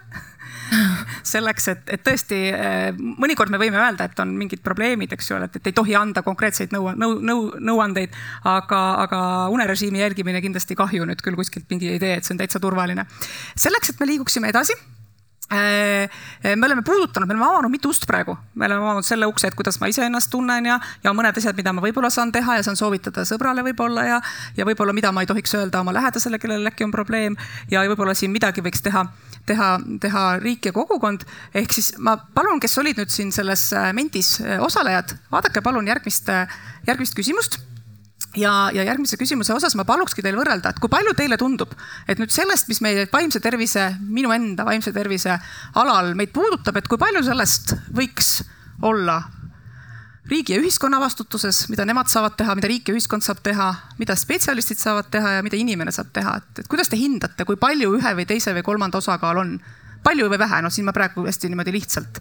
*laughs* selleks, et, et tõesti eh, mõnikord me võime öelda, et on mingid probleemid, eks ju, et, et ei tohi anda konkreetseid nõu, nõu, nõu, nõuandeid, aga, aga unerežiimi jälgimine kindlasti kahju nüüd küll kuskilt mingi ei tee, et see on täitsa turvaline. selleks, et me liiguksime edasi me oleme puudutanud, me oleme avanud mitu ust praegu, me oleme avanud selle ukse, et kuidas ma iseennast tunnen ja, ja mõned asjad, mida ma võib-olla saan teha ja saan soovitada sõbrale võib-olla ja, ja võib-olla, mida ma ei tohiks öelda oma lähedasele, kellel äkki on probleem ja võib-olla siin midagi võiks teha teha, teha riik ja kogukond. ehk siis ma palun, kes olid nüüd siin selles äh, Mentis äh, osalejad, vaadake palun järgmist, äh, järgmist küsimust ja, ja järgmise küsimuse osas ma palukski teil võrrelda, et kui palju teile tundub, et nüüd sellest, mis meie vaimse tervise, minu enda vaimse tervise alal meid puudutab, et kui palju sellest võiks olla riigi ja ühiskonna vastutuses, mida nemad saavad teha, mida riik ja ühiskond saab teha, mida spetsialistid saavad teha ja mida inimene saab teha, et, et kuidas te hindate, kui palju ühe või teise või kolmanda osakaal on? palju või vähe, no siin ma praegu hästi niimoodi lihtsalt,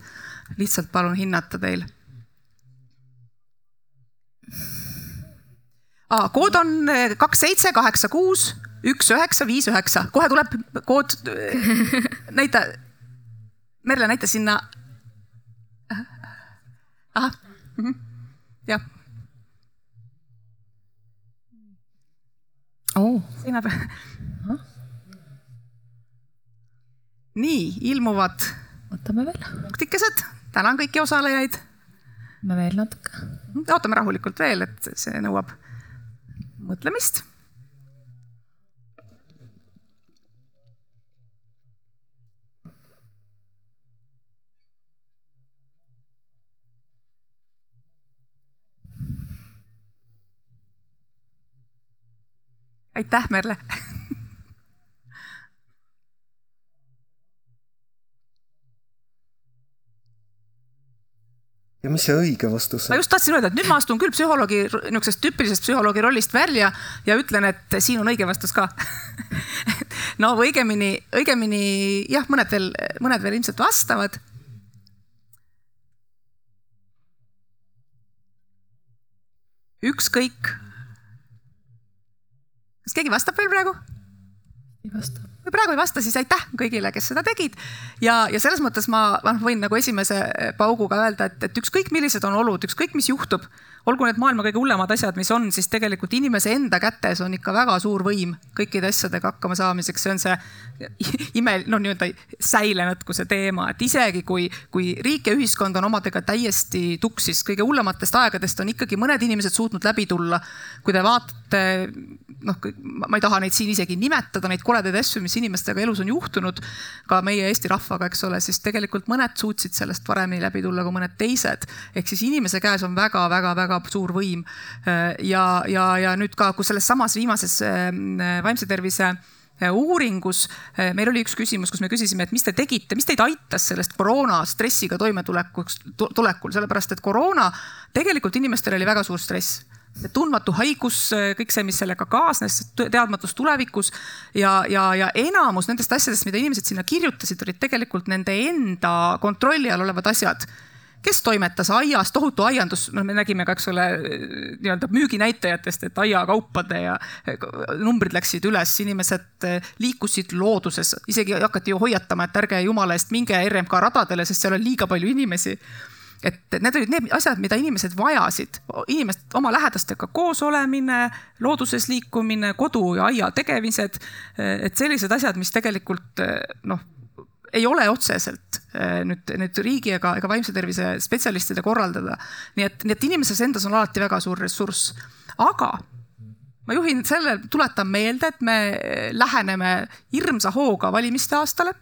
lihtsalt palun hinnata teil. Kood on eh, kaks, seitse, kaheksa, kuus, üks, üheksa, viis, üheksa, kohe tuleb kood. Eh, näita, Merle, näita sinna. ahah. -hmm. jah oh.. seina peal. nii, ilmuvad. võtame veel. punktikesed, tänan kõiki osalejaid. me veel natuke. ootame rahulikult veel, et see nõuab mõtlemist. Aitäh, Merle! *laughs* ja mis see õige vastus ma on? just tahtsin öelda, et nüüd ma astun küll psühholoogi, niisugusest tüüpilisest psühholoogi rollist välja ja ütlen, et siin on õige vastus ka *laughs* no õigemini, õigemini jah, mõned veel, mõned veel ilmselt vastavad. ükskõik. kas keegi vastab veel praegu? Ei vasta kui praegu ei vasta, siis aitäh kõigile, kes seda tegid. ja, ja selles mõttes ma noh, võin nagu esimese pauguga öelda, et, et ükskõik, millised on olud, ükskõik, mis juhtub, olgu need maailma kõige hullemad asjad, mis on, siis tegelikult inimese enda kätes on ikka väga suur võim kõikide asjadega hakkama saamiseks, see on see ime, no nii-öelda säilenõtkuse teema, et isegi kui, kui riik ja ühiskond on omadega täiesti tuksis, kõige hullematest aegadest on ikkagi mõned inimesed suutnud läbi tulla. kui te vaatate, noh, ma ei taha neid siin isegi nimetada, neid koledaid asju, mis inimestega elus on juhtunud, ka meie Eesti rahvaga, eks ole, siis tegelikult mõned suutsid sellest paremini läbi tulla kui mõned teised. ehk siis inimese käes on väga-väga-väga suur võim. ja, ja, ja nüüd ka, kui selles samas viimases vaimse tervise uuringus meil oli üks küsimus, kus me küsisime, et mis te tegite, mis teid aitas sellest koroona stressiga toimetulekuks, tulekul, sellepärast et koroona tegelikult inimestel oli väga suur stress tundmatu haigus, kõik see, mis sellega kaasnes, teadmatus tulevikus ja, ja, ja enamus nendest asjadest, mida inimesed sinna kirjutasid, olid tegelikult nende enda kontrolli all olevad asjad kes toimetas aias, tohutu aiandus, no me nägime ka, eks ole, nii-öelda müüginäitajatest, et aiakaupade ja numbrid läksid üles, inimesed liikusid looduses, isegi hakati ju hoiatama, et ärge jumala eest minge RMK radadele, sest seal on liiga palju inimesi et need olid need asjad, mida inimesed vajasid, inimest, oma lähedastega koos olemine, looduses liikumine, kodu ja aia tegemised. et sellised asjad, mis tegelikult noh, ei ole otseselt nüüd, nüüd riigi ega, ega vaimse tervise spetsialistide korraldada. nii et, nii et inimeses endas on alati väga suur ressurss, aga ma juhin selle, tuletan meelde, et me läheneme hirmsa hooga valimiste aastale.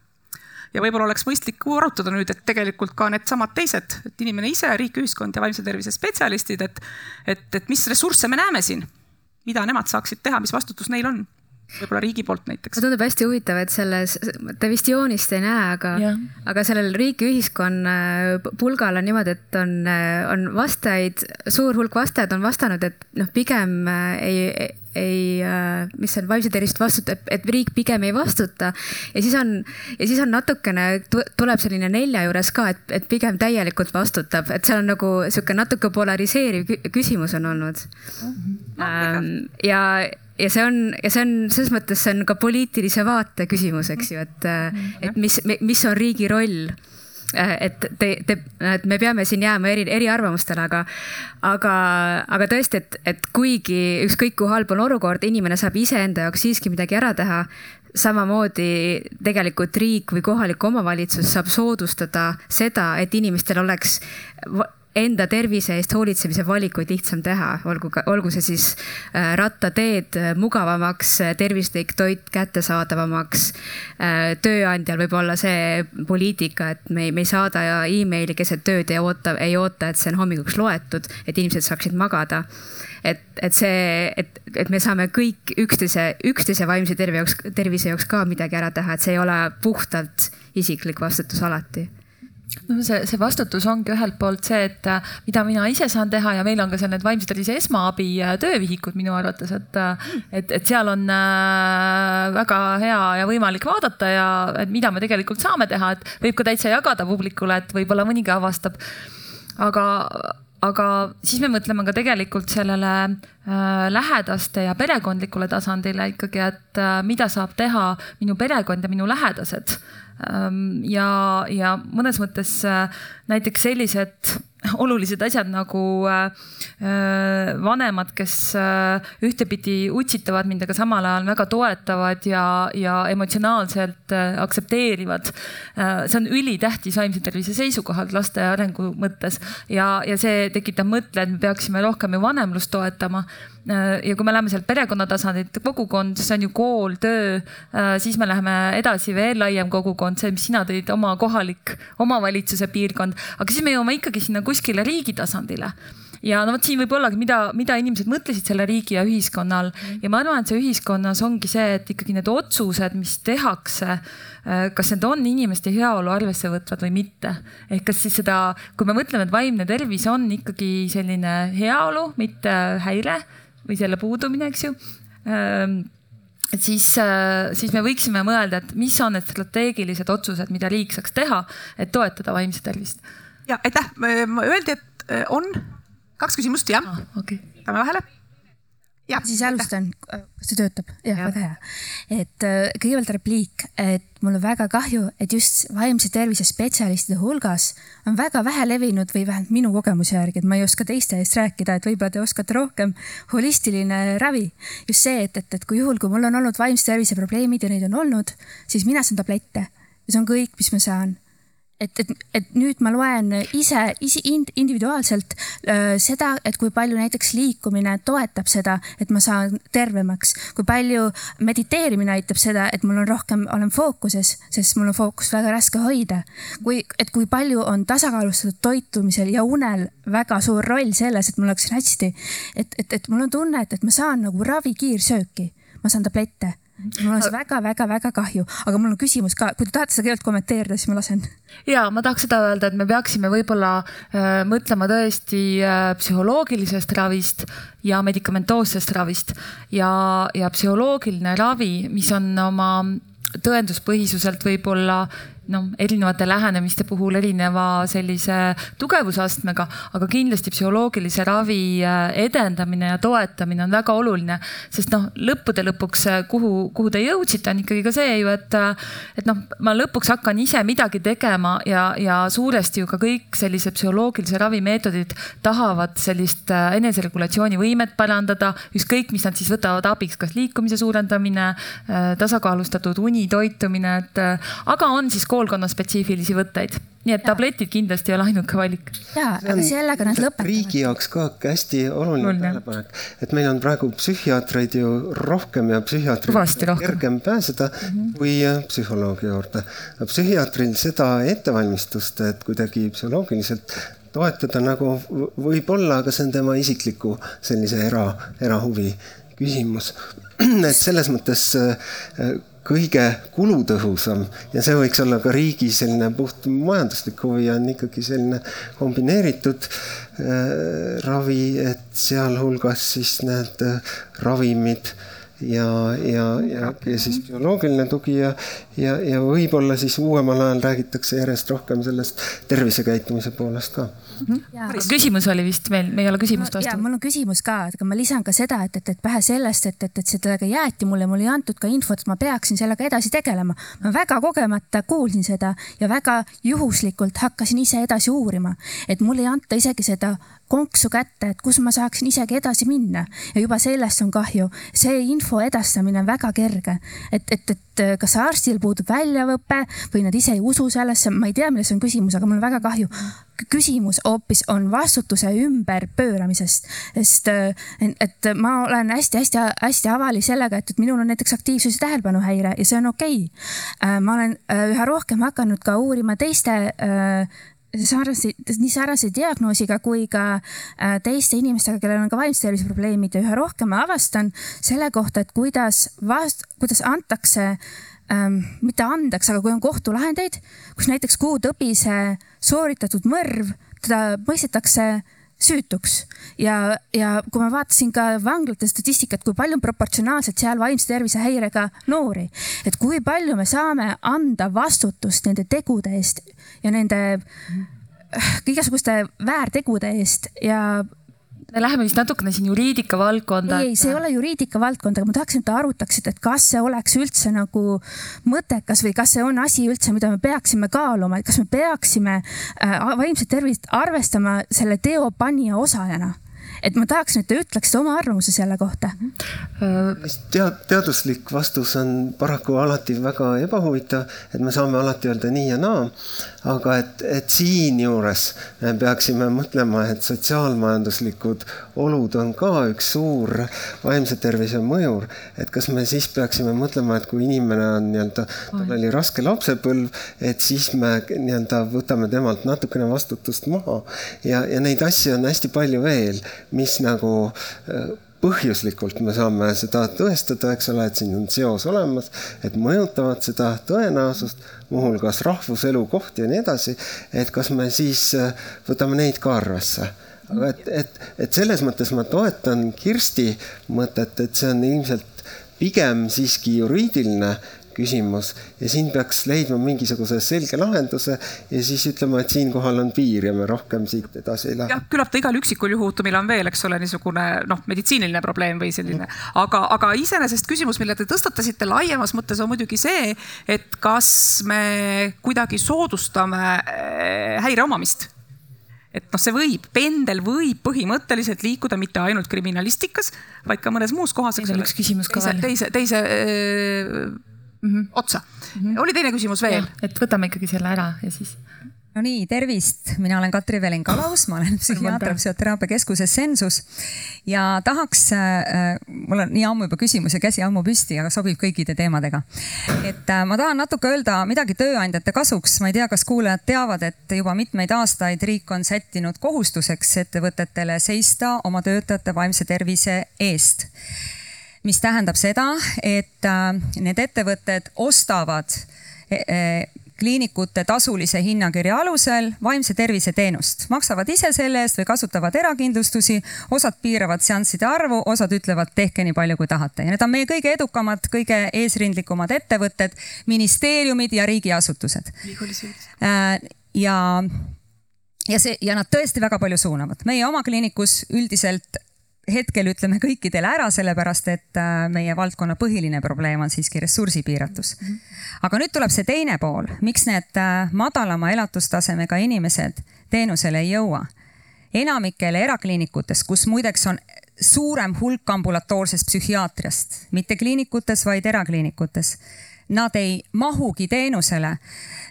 Ja võib-olla oleks mõistlik arutada nüüd, et tegelikult ka needsamad teised, et inimene ise, riik, ühiskond ja vaimse tervise spetsialistid, et, et, et mis ressursse me näeme siin, mida nemad saaksid teha, mis vastutus neil on võib-olla riigi poolt näiteks. tundub hästi huvitav, et selles, te vist joonist ei näe, aga, aga sellel riigi-ühiskonna pulgal on niimoodi, et on, on vastajaid, suur hulk vastajaid on vastanud, et noh, pigem ei, ei, mis on vaimse tervist vastutab, et riik pigem ei vastuta. ja siis on, ja siis on natukene, tuleb selline nelja juures ka, et, et pigem täielikult vastutab, et see on nagu sihuke natuke polariseeriv küsimus on olnud no,. ja ja see on, ja see on selles mõttes, see on ka poliitilise vaate küsimus, eks ju, et, et mis, mis on riigi roll et te, te, et me peame siin jääma eri, eriarvamustele, aga, aga, aga tõesti, et, et kuigi ükskõik kui halb on olukord, inimene saab iseenda jaoks siiski midagi ära teha. samamoodi tegelikult riik või kohalik omavalitsus saab soodustada seda, et inimestel oleks enda tervise eest hoolitsemise valikuid lihtsam teha, olgu, olgu see siis äh, rattateed äh, mugavamaks, äh, tervislik toit kättesaadavamaks. tööandjal võib olla see poliitika, et me ei, me ei saada emaili keset tööd ja oota, ei oota, et see on hommikuks loetud, et inimesed saaksid magada. Et, et see, et, et me saame kõik üksteise, üksteise vaimse terve jaoks, tervise jaoks ka midagi ära teha, et see ei ole puhtalt isiklik vastutus alati no see, see vastutus ongi ühelt poolt see, et äh, mida mina ise saan teha ja meil on ka seal need vaimse tervise esmaabi äh, töövihikud minu arvates, et, äh, et, et seal on väga hea ja võimalik vaadata ja et mida me tegelikult saame teha, et võib ka täitsa jagada publikule, et võib-olla mõnigi avastab. aga, aga siis me mõtleme ka tegelikult sellele äh, lähedaste ja perekondlikule tasandile ikkagi, et mida saab teha minu perekond ja minu lähedased ja, ja mõnes mõttes äh, näiteks sellised *laughs* olulised asjad nagu äh, äh, vanemad, kes ühtepidi utsitavad mind, aga samal ajal väga toetavad ja, ja emotsionaalselt aktsepteerivad. see on ülitähtis vaimse tervise seisukohalt laste arengu mõttes ja, ja see tekitab mõtte, et me peaksime rohkem ju vanemlust toetama ja kui me läheme sealt perekonna tasandilt, kogukond, see on ju kool, töö, äh, siis me läheme edasi veel laiem kogukond, see, mis sina tõid, oma kohalik omavalitsuse piirkond, aga siis me jõuame ikkagi sinna kuskile riigi tasandile. Ja no vot siin võib ollagi, mida, mida inimesed mõtlesid selle riigi ja ühiskonna all ja ma arvan, et see ühiskonnas ongi see, et ikkagi need otsused, mis tehakse, kas need on inimeste heaolu arvesse võtvad või mitte. ehk kas siis seda, kui me mõtleme, et vaimne tervis on ikkagi selline heaolu, mitte häire või selle puudumine, eks ju et siis, siis me võiksime mõelda, et mis on need strateegilised otsused, mida riik saaks teha, et toetada vaimset tervist. ja aitäh, öeldi, et on kaks küsimust, jah ah,. Okay. Lähme vahele Ja, siis alustan, kas see töötab? jah ja., väga hea. et äh, kõigepealt repliik, et mul on väga kahju, et just vaimse tervise spetsialistide hulgas on väga vähe levinud või vähemalt minu kogemuse järgi, et ma ei oska teiste eest rääkida, et võib-olla te oskate rohkem, holistiline ravi. just see, et, et, et kui juhul, kui mul on olnud vaimse tervise probleemid ja neid on olnud, siis mina saan tablette ja see on kõik, mis ma saan et, et, et nüüd ma loen ise, ise individuaalselt seda, et kui palju näiteks liikumine toetab seda, et ma saan tervemaks, kui palju mediteerimine aitab seda, et mul on rohkem, olen fookuses, sest mul on fookust väga raske hoida. kui, et kui palju on tasakaalustatud toitumisel ja unel väga suur roll selles, et mul oleks hästi. et, et, et mul on tunne, et, et ma saan nagu ravikiirsööki, ma saan tablette mul on see väga-väga-väga kahju, aga mul on küsimus ka, kui te tahate seda kõigepealt kommenteerida, siis ma lasen. ja ma tahaks seda öelda, et me peaksime võib-olla äh, mõtlema tõesti äh, psühholoogilisest ravist ja medikamentoossest ravist. Ja, ja psühholoogiline ravi, mis on oma tõenduspõhisuselt võib-olla noh, erinevate lähenemiste puhul erineva sellise tugevusastmega, aga kindlasti psühholoogilise ravi äh, edendamine ja toetamine on väga oluline, sest noh, lõppude lõpuks, äh, kuhu, kuhu te jõudsite, on ikkagi ka see ju, et, äh, et noh, ma lõpuks hakkan ise midagi tegema ja, ja suuresti ju ka kõik sellised psühholoogilise ravi meetodid tahavad sellist eneseregulatsiooni võimet parandada, ükskõik, mis nad siis võtavad abiks, kas liikumise suurendamine, tasakaalustatud uni, toitumine, et aga on siis koolkonna spetsiifilisi võtteid. nii et ja. tabletid kindlasti ei ole ainuke valik. ja, aga sellega nad lõpetavad. riigi jaoks ka hästi oluline tähelepanek, et meil on praegu psühhiaatreid ju rohkem ja psühhiaatrid kergem pääseda mm -hmm. kui äh, psühholoogi juurde. psühhiaatril seda ettevalmistust, et kuidagi psühholoogiliselt toetada nagu võib-olla, aga see on tema isikliku sellise era, erahuvi küsimus. *clears throat* et selles mõttes äh, kõige kulutõhusam ja see võiks olla ka riigi selline puht majanduslik huvi on ikkagi selline kombineeritud äh, ravi, et sealhulgas siis need äh, ravimid ja, ja, ja, ja siis bioloogiline tugi ja, ja, ja võib-olla siis uuemal ajal räägitakse järjest rohkem sellest tervisekäitumise poolest ka mm. -hmm. küsimus oli vist meil, me ei ole küsimust vastanud. ja mul on küsimus ka, aga ma lisan ka seda, et, et, et vähe sellest, et, et, et sellega jäeti mulle, mulle ei antud ka infot, et ma peaksin sellega edasi tegelema. ma väga kogemata kuulsin seda ja väga juhuslikult hakkasin ise edasi uurima, et mulle ei anta isegi seda konksu kätte, et kus ma saaksin isegi edasi minna. Ja juba sellest on kahju. see info edastamine on väga kerge, et, et, et kas arstil puudub väljaõpe või nad ise ei usu sellesse, ma ei tea, milles on küsimus, aga mul on väga kahju. Küsimus hoopis on vastutuse ümberpööramisest, sest et ma olen hästi-hästi-hästi avali sellega, et, et minul on näiteks aktiivsus ja tähelepanuhäire ja see on okei. Okay.. ma olen äh, üha rohkem hakanud ka uurima teiste äh, sarnase, nii sarnase diagnoosiga kui ka äh, teiste inimestega, kellel on ka vaimse tervise probleemid ja üha rohkem ma avastan selle kohta, et kuidas vast-, kuidas antakse ähm, mitte andeks, aga kui on kohtulahendeid, kus näiteks kuutõbise sooritatud mõrv, teda mõistetakse süütuks. Ja, ja kui ma vaatasin ka vanglate statistikat, kui palju on proportsionaalselt seal vaimse tervise häirega noori, et kui palju me saame anda vastutust nende tegude eest ja nende igasuguste väärtegude eest ja me läheme vist natukene siin juriidika valdkonda. ei, see ei ole juriidika valdkond, aga ma tahaksin, et te arutaksite, et kas see oleks üldse nagu mõttekas või kas see on asi üldse, mida me peaksime kaaluma, et kas me peaksime äh, vaimset tervist arvestama selle teo panija osajana et ma tahaks, et te ütleksite oma arvamuse selle kohta. tead, teaduslik vastus on paraku alati väga ebahuvitav, et me saame alati öelda nii ja naa. Aga et, et siinjuures me peaksime mõtlema, et sotsiaalmajanduslikud olud on ka üks suur vaimse tervise mõjur. et kas me siis peaksime mõtlema, et kui inimene on nii-öelda, tal oli raske lapsepõlv, et siis me nii-öelda võtame temalt natukene vastutust maha ja, ja neid asju on hästi palju veel, mis nagu äh, põhjuslikult me saame seda tõestada, eks ole, et siin on seos olemas, et mõjutavad seda tõenäosust, muuhulgas rahvus, elukoht ja nii edasi. et kas me siis äh, võtame neid ka arvesse aga et, et, et selles mõttes ma toetan Kirsti mõtet, et see on ilmselt pigem siiski juriidiline küsimus ja siin peaks leidma mingisuguse selge lahenduse ja siis ütlema, et siinkohal on piir ja me rohkem siit edasi ei lähe. jah, küllap ta igal üksikul juhtumil on veel, eks ole, niisugune noh, meditsiiniline probleem või selline, aga, aga iseenesest küsimus, mille te tõstatasite laiemas mõttes on muidugi see, et kas me kuidagi soodustame äh, häire omamist et noh, see võib, pendel võib põhimõtteliselt liikuda mitte ainult kriminalistikas, vaid ka mõnes muus kohas. Teil on üks küsimus ka veel. teise, teise öö, mm -hmm. otsa mm. -hmm. oli teine küsimus veel? et võtame ikkagi selle ära ja siis no nii, tervist, mina olen Katri Velin-Kalaus, ma olen psühhiaater Füsioteraapia Keskuses Sensus ja tahaks äh,, mul on nii ammu juba küsimus ja käsi ammu püsti, aga sobib kõikide teemadega. et äh, ma tahan natuke öelda midagi tööandjate kasuks, ma ei tea, kas kuulajad teavad, et juba mitmeid aastaid riik on sättinud kohustuseks ettevõtetele seista oma töötajate vaimse tervise eest mis tähendab seda, et äh, need ettevõtted ostavad äh, kliinikute tasulise hinnakirja alusel vaimse tervise teenust, maksavad ise selle eest või kasutavad erakindlustusi, osad piiravad seansside arvu, osad ütlevad, tehke nii palju, kui tahate. Ja need on meie kõige edukamad, kõige eesrindlikumad ettevõtted, ministeeriumid ja riigiasutused. Äh, ja ja see ja nad tõesti väga palju suunavad, meie oma kliinikus üldiselt hetkel ütleme kõikidele ära, sellepärast et äh, meie valdkonna põhiline probleem on siiski ressursi piiratus. aga nüüd tuleb see teine pool, miks need äh, madalama elatustasemega inimesed teenusele ei jõua. enamikele erakliinikutes, kus muideks on suurem hulk ambulatoorsest psühhiaatriast, mitte kliinikutes, vaid erakliinikutes nad ei mahugi teenusele,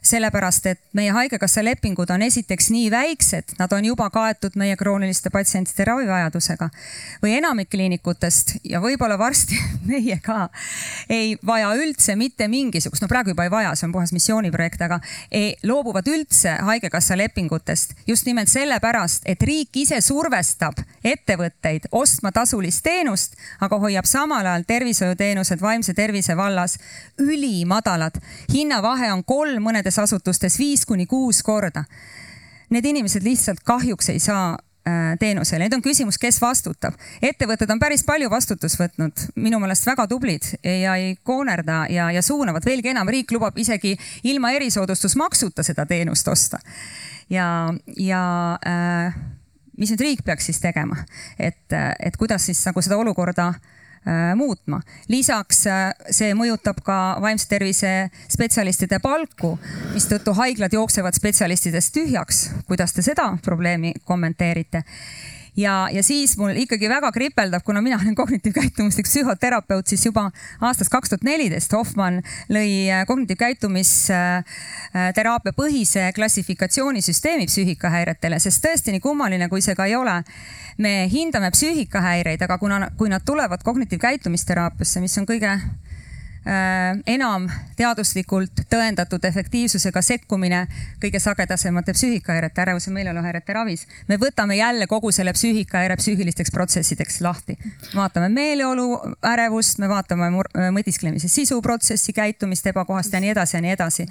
sellepärast et meie Haigekassa lepingud on esiteks nii väiksed, nad on juba kaetud meie krooniliste patsientide ravivajadusega või enamik kliinikutest ja võib-olla varsti *laughs* meie ka ei vaja üldse mitte mingisugust, no praegu juba ei vaja, see on puhas missiooniprojekt, aga ei, loobuvad üldse Haigekassa lepingutest just nimelt sellepärast, et riik ise survestab ettevõtteid ostma tasulist teenust, aga hoiab samal ajal tervishoiuteenused vaimse tervise vallas üli ülimadalad. hinnavahe on kolm, mõnedes asutustes viis kuni kuus korda. Need inimesed lihtsalt kahjuks ei saa äh, teenusele. Nüüd on küsimus, kes vastutab. ettevõtted on päris palju vastutust võtnud, minu meelest väga tublid ja ei koonerda ja, ja suunavad. veelgi enam, riik lubab isegi ilma erisoodustusmaksuta seda teenust osta. ja, ja äh, mis nüüd riik peaks siis tegema, et, et kuidas siis nagu seda olukorda äh, Äh, muutma. lisaks äh, see mõjutab ka vaimse tervise spetsialistide palku, mistõttu haiglad jooksevad spetsialistidest tühjaks. kuidas te seda probleemi kommenteerite? Ja, ja siis mul ikkagi väga kripeldab, kuna mina olen kognitiivkäitumuslik psühhoterapeut, siis juba aastast kaks tuhat neliteist Hoffmann lõi äh, kognitiivkäitumisteraapia põhise klassifikatsioonisüsteemi psüühikahäiretele, sest tõesti, nii kummaline kui see ka ei ole. Me hindame psüühikahäireid, aga kuna, kui nad tulevad kognitiivkäitumisteraapiasse, mis on kõige äh, enam teaduslikult tõendatud efektiivsusega sekkumine kõige sagedasemate psüühikahäirete, ärevuse meeleoluhäirete ravis. me võtame jälle kogu selle psüühikahäire psüühilisteks protsessideks lahti. vaatame meeleolu ärevust, me vaatame mõtisklemise sisuprotsessi, käitumist, ebakohast ja nii edasi ja nii edasi.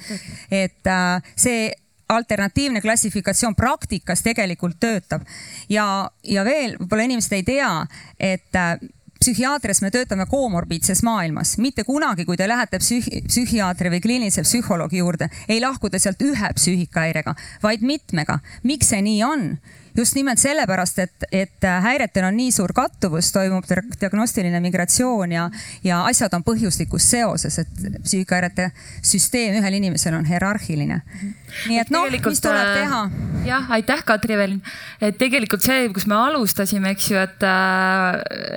et äh, see alternatiivne klassifikatsioon praktikas tegelikult töötab. ja, ja veel võib-olla inimesed ei tea, et äh, psühhiaatrias me töötame komorbiidses maailmas, mitte kunagi, kui te lähete psühhi, psühhiaatri või kliinilise psühholoogi juurde, ei lahku te sealt ühe psüühikahäirega, vaid mitmega. miks see nii on? Just nimelt sellepärast, et, et häiretel on nii suur kattuvus, toimub diagnostiline migratsioon ja, ja asjad on põhjuslikus seoses, et psüühikahäirete süsteem ühel inimesel on hierarhiline. nii et noh, mis tuleb äh, teha? jah, aitäh, Katri Evelin. et tegelikult see, kus me alustasime, eks ju, et,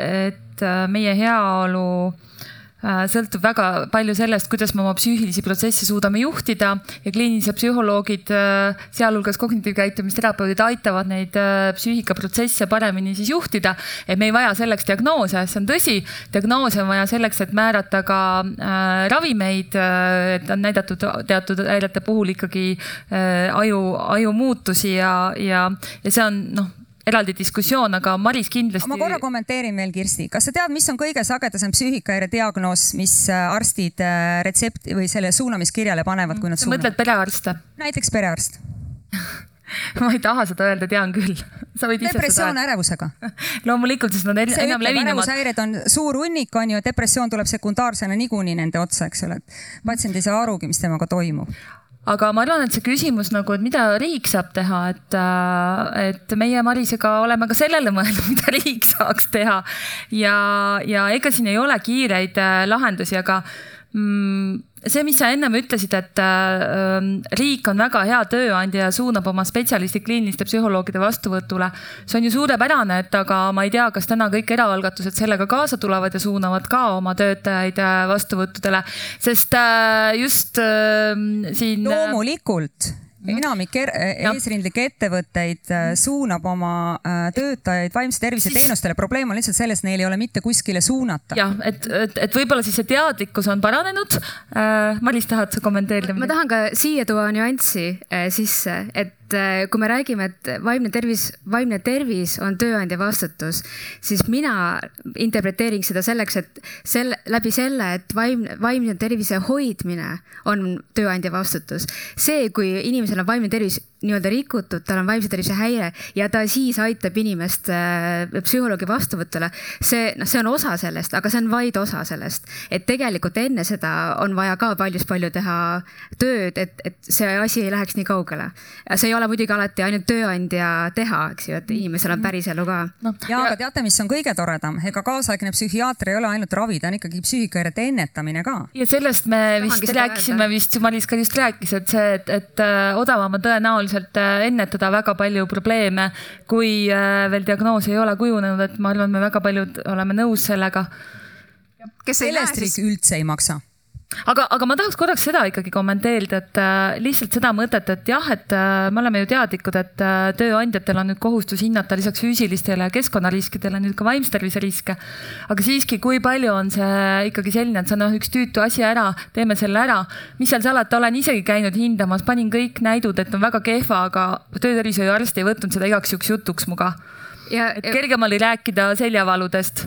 et meie heaolu Äh, sõltub väga palju sellest, kuidas me oma psüühilisi protsesse suudame juhtida ja kliinilised psühholoogid, äh, sealhulgas kognitiivkäitumisterapeudid aitavad neid äh, psüühikaprotsesse paremini siis juhtida. et me ei vaja selleks diagnoose, see on tõsi, diagnoose on vaja selleks, et määrata ka äh, ravimeid, et on näidatud teatud häirete puhul ikkagi äh, aju, aju muutusi ja, ja, ja see on noh eraldi diskussioon, aga Maris kindlasti. ma korra kommenteerin veel, Kirsti, kas sa tead, mis on kõige sagedasem psüühikahäire diagnoos, mis äh, arstid äh, retsepti või selle suunamiskirjale panevad, kui nad suunavad? mõtled perearste? näiteks perearst *laughs* ma ei taha seda öelda, tean küll. sa võid ise depressioon seda. ärevusega *laughs* loomulikult, sest nad see enam levinumad. ärevushäired on suur hunnik, on ju, depressioon tuleb sekundaarsena niikuinii nende otsa, eks ole. patsient ei saa arugi, mis temaga toimub aga ma arvan, et see küsimus nagu, et mida riik saab teha, et, äh, et meie Marisega oleme ka sellele *laughs* mõelnud, mida riik saaks teha. ja, ja ega siin ei ole kiireid äh, lahendusi, aga see, mis sa ennem ütlesid, et äh, riik on väga hea tööandja ja suunab oma spetsialistid kliiniliste psühholoogide vastuvõtule. see on ju suurepärane, et aga ma ei tea, kas täna kõik eraalgatused sellega kaasa tulevad ja suunavad ka oma töötajaid äh, vastuvõttudele, sest äh, just äh, siin. loomulikult enamik er eesrindlikke ettevõtteid äh, suunab oma äh, töötajaid vaimse tervise teenustele, probleem on lihtsalt selles, neil ei ole mitte kuskile suunata. jah, et, et, et võib-olla siis see teadlikkus on paranenud äh,. Maris, tahad sa kommenteerida? ma tahan ka siia tuua nüanssi äh, sisse, et et äh, kui me räägime, et vaimne tervis, vaimne tervis on tööandja vastutus, siis mina interpreteerin seda selleks, et selle, läbi selle, et vaimne, vaimne tervise hoidmine on tööandja vastutus. see, kui inimesel on vaimne tervis nii-öelda rikutud, tal on vaimse tervise häire ja ta siis aitab inimest äh, psühholoogi vastuvõtule. see, noh, see on osa sellest, aga see on vaid osa sellest, et tegelikult enne seda on vaja ka paljus palju teha tööd, et, et see asi ei läheks nii kaugele. see ei ole muidugi alati ainult tööandja teha, eks ju, et inimesel on päriselu ka no,. ja aga teate, mis on kõige toredam, ega kaasaegne psühhiaater ei ole ainult ravi, ta on ikkagi psüühikahäirete ennetamine ka. ja sellest me vist rääkisime, vist Maris ka just rääkis, et see, et, et äh, odavama tõenäoliselt tõenäoliselt äh, ennetada väga palju probleeme, kui äh, veel diagnoos ei ole kujunenud, et ma arvan, me väga paljud oleme nõus sellega. sellest riik üldse ei maksa aga, aga ma tahaks korraks seda ikkagi kommenteerida, et äh, lihtsalt seda mõtet, et jah, et äh, me oleme ju teadlikud, et äh, tööandjatel on nüüd kohustus hinnata lisaks füüsilistele keskkonnariskidele nüüd ka vaimse tervise riske. aga siiski, kui palju on see ikkagi selline, et see on noh, üks tüütu asi ära, teeme selle ära. mis seal salata, olen isegi käinud hindamas, panin kõik näidud, et on väga kehva, aga töötervishoiuarst ei võtnud seda igaks juhuks jutuks muga. et kergem oli rääkida seljavaludest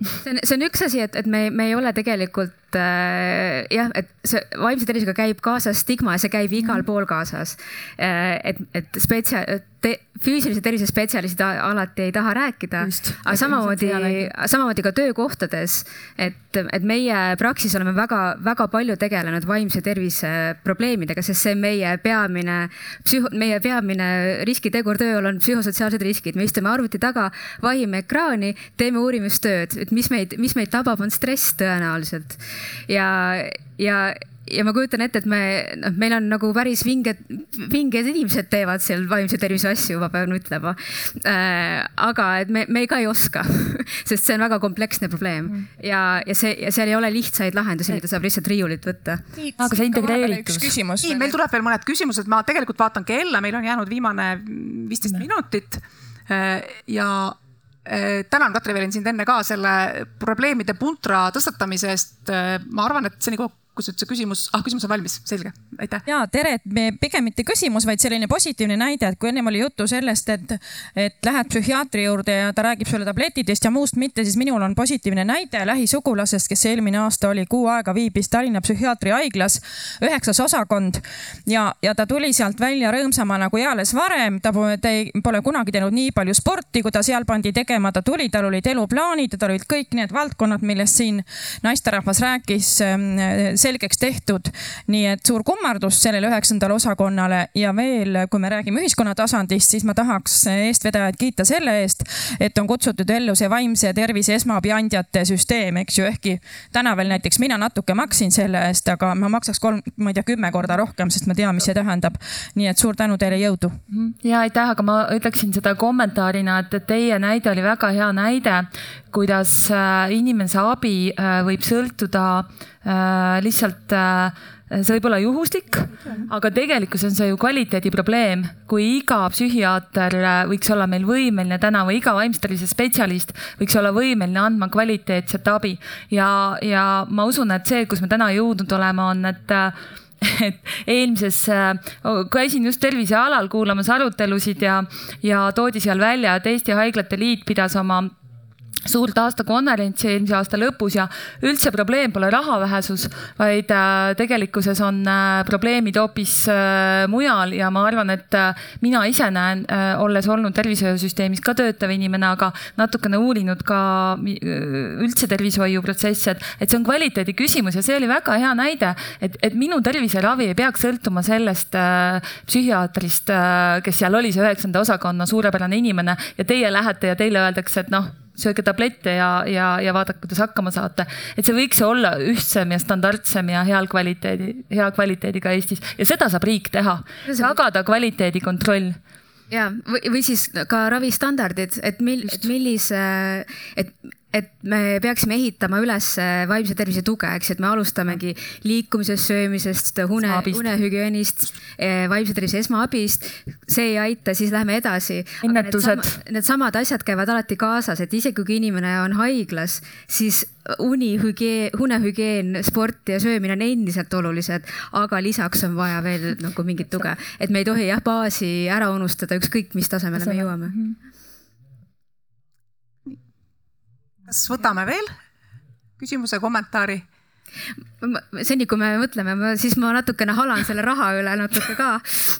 see on, see on üks asi, et, et me, me ei ole tegelikult äh, jah, et see vaimse tervisega käib kaasas stigma ja see käib igal -hmm. pool kaasas. Äh,. et, et spetsia-, te, füüsilise tervise spetsialistid alati ei taha rääkida, aga samamoodi, samamoodi ka töökohtades, et, et meie Praxis oleme väga-väga palju tegelenud vaimse tervise probleemidega, sest see meie peamine psühho, meie peamine riskitegur tööl on psühhosotsiaalsed riskid, me istume arvuti taga, vahime ekraani, teeme uurimistööd, et mis meid, mis meid tabab, on stress tõenäoliselt ja, ja ja ma kujutan ette, et me, noh, meil on nagu päris vinged, vinged inimesed teevad seal vaimse tervise asju, ma pean ütlema äh,. aga et me, me ka ei oska *laughs* sest see on väga kompleksne probleem mm. ja, ja see, ja seal ei ole lihtsaid lahendusi, mida saab lihtsalt riiulilt võtta. aga see integreeritus. nii, meil tuleb veel mõned küsimused, ma tegelikult vaatan kella, meil on jäänud viimane viisteist minutit äh, ja tänan, Katri Velin, sind enne ka selle probleemide puntra tõstatamise eest. Äh, ma arvan, et see nagu kus nüüd see küsimus, ah küsimus on valmis, selge, aitäh. ja tere, et me pigem mitte küsimus, vaid selline positiivne näide, et kui ennem oli juttu sellest, et, et lähed psühhiaatri juurde ja ta räägib sulle tablettidest ja muust mitte, siis minul on positiivne näide lähisugulasest, kes eelmine aasta oli kuu aega viibis Tallinna psühhiaatrihaiglas, üheksas osakond ja, ja ta tuli sealt välja rõõmsamana kui eales varem. ta pole kunagi teinud nii palju sporti, kui ta seal pandi tegema, ta tuli, tal olid eluplaanid, tal olid kõik need valdkonnad, millest siin naisterahvas rääkis selgeks tehtud. nii et suur kummardus sellele üheksandale osakonnale ja veel, kui me räägime ühiskonna tasandist, siis ma tahaks eestvedajaid kiita selle eest, et on kutsutud ellu see vaimse tervise esmaabi andjate süsteem, eks ju, ehkki täna veel näiteks mina natuke maksin selle eest, aga ma maksaks kolm, ma ei tea, kümme korda rohkem, sest ma tean, mis see tähendab. nii et suur tänu teile, jõudu. ja aitäh, aga ma ütleksin seda kommentaarina, et teie näide oli väga hea näide, kuidas äh, inimese abi äh, võib sõltuda lihtsalt see võib olla juhuslik, aga tegelikkuses on see ju kvaliteedi probleem. kui iga psühhiaater võiks olla meil võimeline täna või iga vaimse tervise spetsialist võiks olla võimeline andma kvaliteetset abi ja, ja ma usun, et see, kus me täna jõudnud oleme, on, et *laughs* et eelmises, käisin just tervisealal kuulamas arutelusid ja, ja toodi seal välja, et Eesti Haiglate Liit pidas oma suurt aastakonverentsi eelmise aasta lõpus ja üldse probleem pole raha vähesus, vaid äh, tegelikkuses on äh, probleemid hoopis äh, mujal ja ma arvan, et mina ise näen, olles olnud tervishoiusüsteemis ka töötav inimene, aga natukene uurinud ka üldse tervishoiuprotsesse, et, et see on kvaliteedi küsimus ja see oli väga hea näide, et, et minu terviseravi ei peaks sõltuma sellest psühhiaatrist, kes seal oli, see üheksanda osakonna suurepärane inimene ja teie lähete ja teile öeldakse, et noh sööge tablette ja, ja, ja vaadake, kuidas hakkama saate. et see võiks olla ühtsem ja standardsem ja heal kvaliteedi, hea kvaliteediga Eestis. Ja seda saab riik teha, tagada kvaliteedi kontroll. Ja, või, või siis ka ravistandardid, et mil, millise, et et me peaksime ehitama üles vaimse tervise tuge, eks, et me alustamegi liikumisest, söömisest, une, unehügieenist, eh, vaimse tervise esmaabist. see ei aita, siis lähme edasi. ennetused. Needsamad asjad käivad alati kaasas, et isegi kui inimene on haiglas, siis uni, hügieen, unehügieen, sport ja söömine on endiselt olulised, aga lisaks on vaja veel nagu mingit tuge, et me ei tohi jah, baasi ära unustada, ükskõik mis tasemele me jõuame mm. -hmm kas võtame veel küsimuse, kommentaari? seni, kui me mõtleme, siis ma natukene halan selle raha üle natuke ka,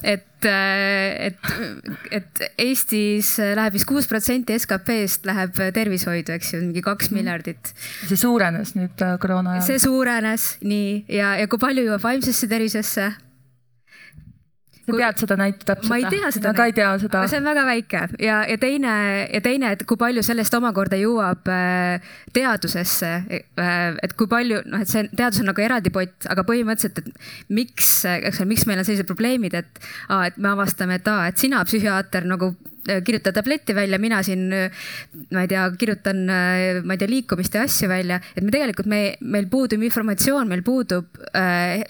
et, et, et Eestis läheb vist kuus protsenti SKP-st läheb tervishoidu, eks ju, mingi kaks miljardit. see suurenes nüüd äh, koroona ajal? see suurenes nii ja, ja kui palju jõuab vaimsesse tervisesse sa tead seda näitu täpselt? ma ei tea seda. ma ka ei tea seda. see on väga väike ja, ja teine ja teine, et kui palju sellest omakorda jõuab äh, teadusesse, äh, et kui palju noh, et see teadus on nagu eraldi pott, aga põhimõtteliselt, et miks, eks ole, miks meil on sellised probleemid, et, et me avastame, et aa, et sina, psühhiaater, nagu kirjuta tabletti välja, mina siin, äh, ma ei tea, kirjutan, äh, ma ei tea, liikumist ja asju välja, et me tegelikult, me, meil puudub informatsioon, meil puudub äh,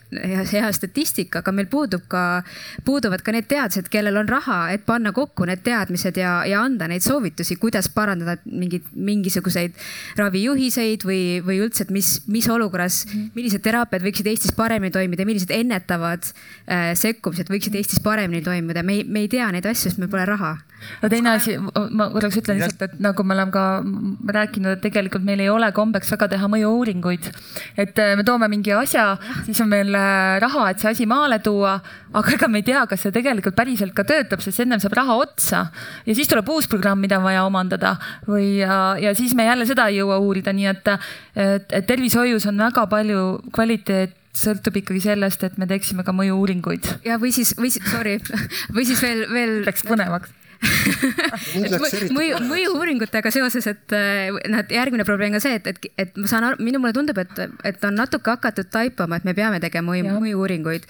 hea statistika, aga meil puudub ka, puuduvad ka need teadlased, kellel on raha, et panna kokku need teadmised ja, ja anda neid soovitusi, kuidas parandada mingeid, mingisuguseid ravijuhiseid või, või üldse, et mis, mis olukorras, millised teraapiad võiksid Eestis paremini toimida, millised ennetavad äh, sekkumised võiksid Eestis paremini toimuda, me ei, me ei tea neid asju, sest meil pole raha no teine asi, ma korraks ütlen lihtsalt, et nagu me oleme ka rääkinud, et tegelikult meil ei ole kombeks väga teha mõju-uuringuid. et äh, me toome mingi asja, siis on meil äh, raha, et see asi maale tuua, aga ega me ei tea, kas see tegelikult päriselt ka töötab, sest ennem saab raha otsa ja siis tuleb uus programm, mida on vaja omandada või ja, ja siis me jälle seda ei jõua uurida, nii et, et, et tervishoius on väga palju kvaliteet sõltub ikkagi sellest, et me teeksime ka mõju-uuringuid. ja või siis, või siis, sorry, *laughs* või siis veel, veel. Läks põnevaks mõju, mõju-uuringutega seoses, et noh, et järgmine probleem on see, et, et, et ma saan aru, minu mulle tundub, et, et on natuke hakatud taipama, et me peame tegema mõju, mõju-uuringuid.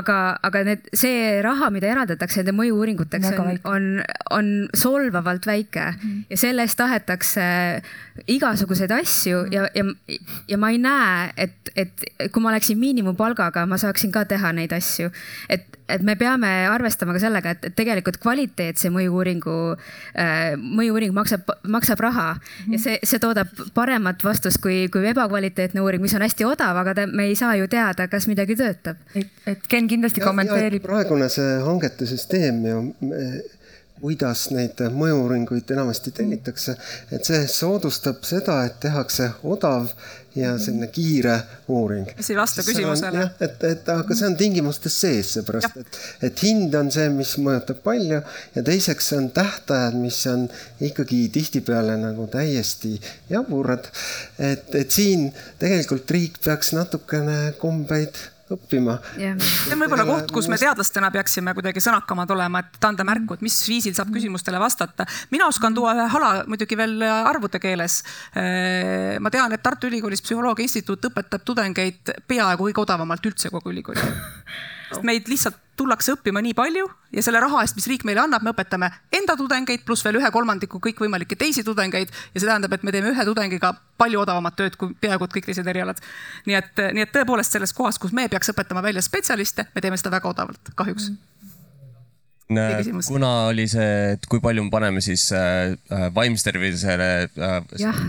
aga, aga need, see raha, mida eraldatakse nende mõju-uuringuteks on, on, on solvavalt väike mm. ja selle eest tahetakse igasuguseid asju ja, ja, ja ma ei näe, et, et kui ma oleksin miinimumpalgaga, ma saaksin ka teha neid asju. et, et me peame arvestama ka sellega, et, et tegelikult kvaliteetse mõju-uuringu äh,, mõju-uuring maksab, maksab raha ja see, see toodab paremat vastust kui, kui ebakvaliteetne uuring, mis on hästi odav, aga ta, me ei saa ju teada, kas midagi töötab. et, et Ken kindlasti ja, kommenteerib. praegune see hangete süsteem ju kuidas neid mõju-uuringuid enamasti tellitakse, et see soodustab seda, et tehakse odav ja selline kiire uuring. mis ei vasta küsimusele. jah, et, et aga see on tingimustes sees, seepärast et, et hind on see, mis mõjutab palju ja teiseks on tähtajad, mis on ikkagi tihtipeale nagu täiesti jaburad. et, et siin tegelikult riik peaks natukene kombeid õppima. see on võib-olla koht, kus me teadlastena peaksime kuidagi sõnakamad olema, et anda märku, et mis viisil saab küsimustele vastata. mina oskan tuua ühe hala muidugi veel arvude keeles. Äh, ma tean, et Tartu Ülikoolis Psühholoogia Instituut õpetab tudengeid peaaegu kõige odavamalt üldse kogu ülikoolis. *laughs* sest meid lihtsalt tullakse õppima nii palju ja selle raha eest, mis riik meile annab, me õpetame enda tudengeid pluss veel ühe kolmandiku kõikvõimalikke teisi tudengeid. Ja see tähendab, et me teeme ühe tudengiga palju odavamat tööd kui peaaegu kõik teised erialad. nii et, nii et tõepoolest selles kohas, kus me peaks õpetama välja spetsialiste, me teeme seda väga odavalt, kahjuks. Mm. kuna oli see, et kui palju me paneme siis äh, äh vaimse tervisele äh,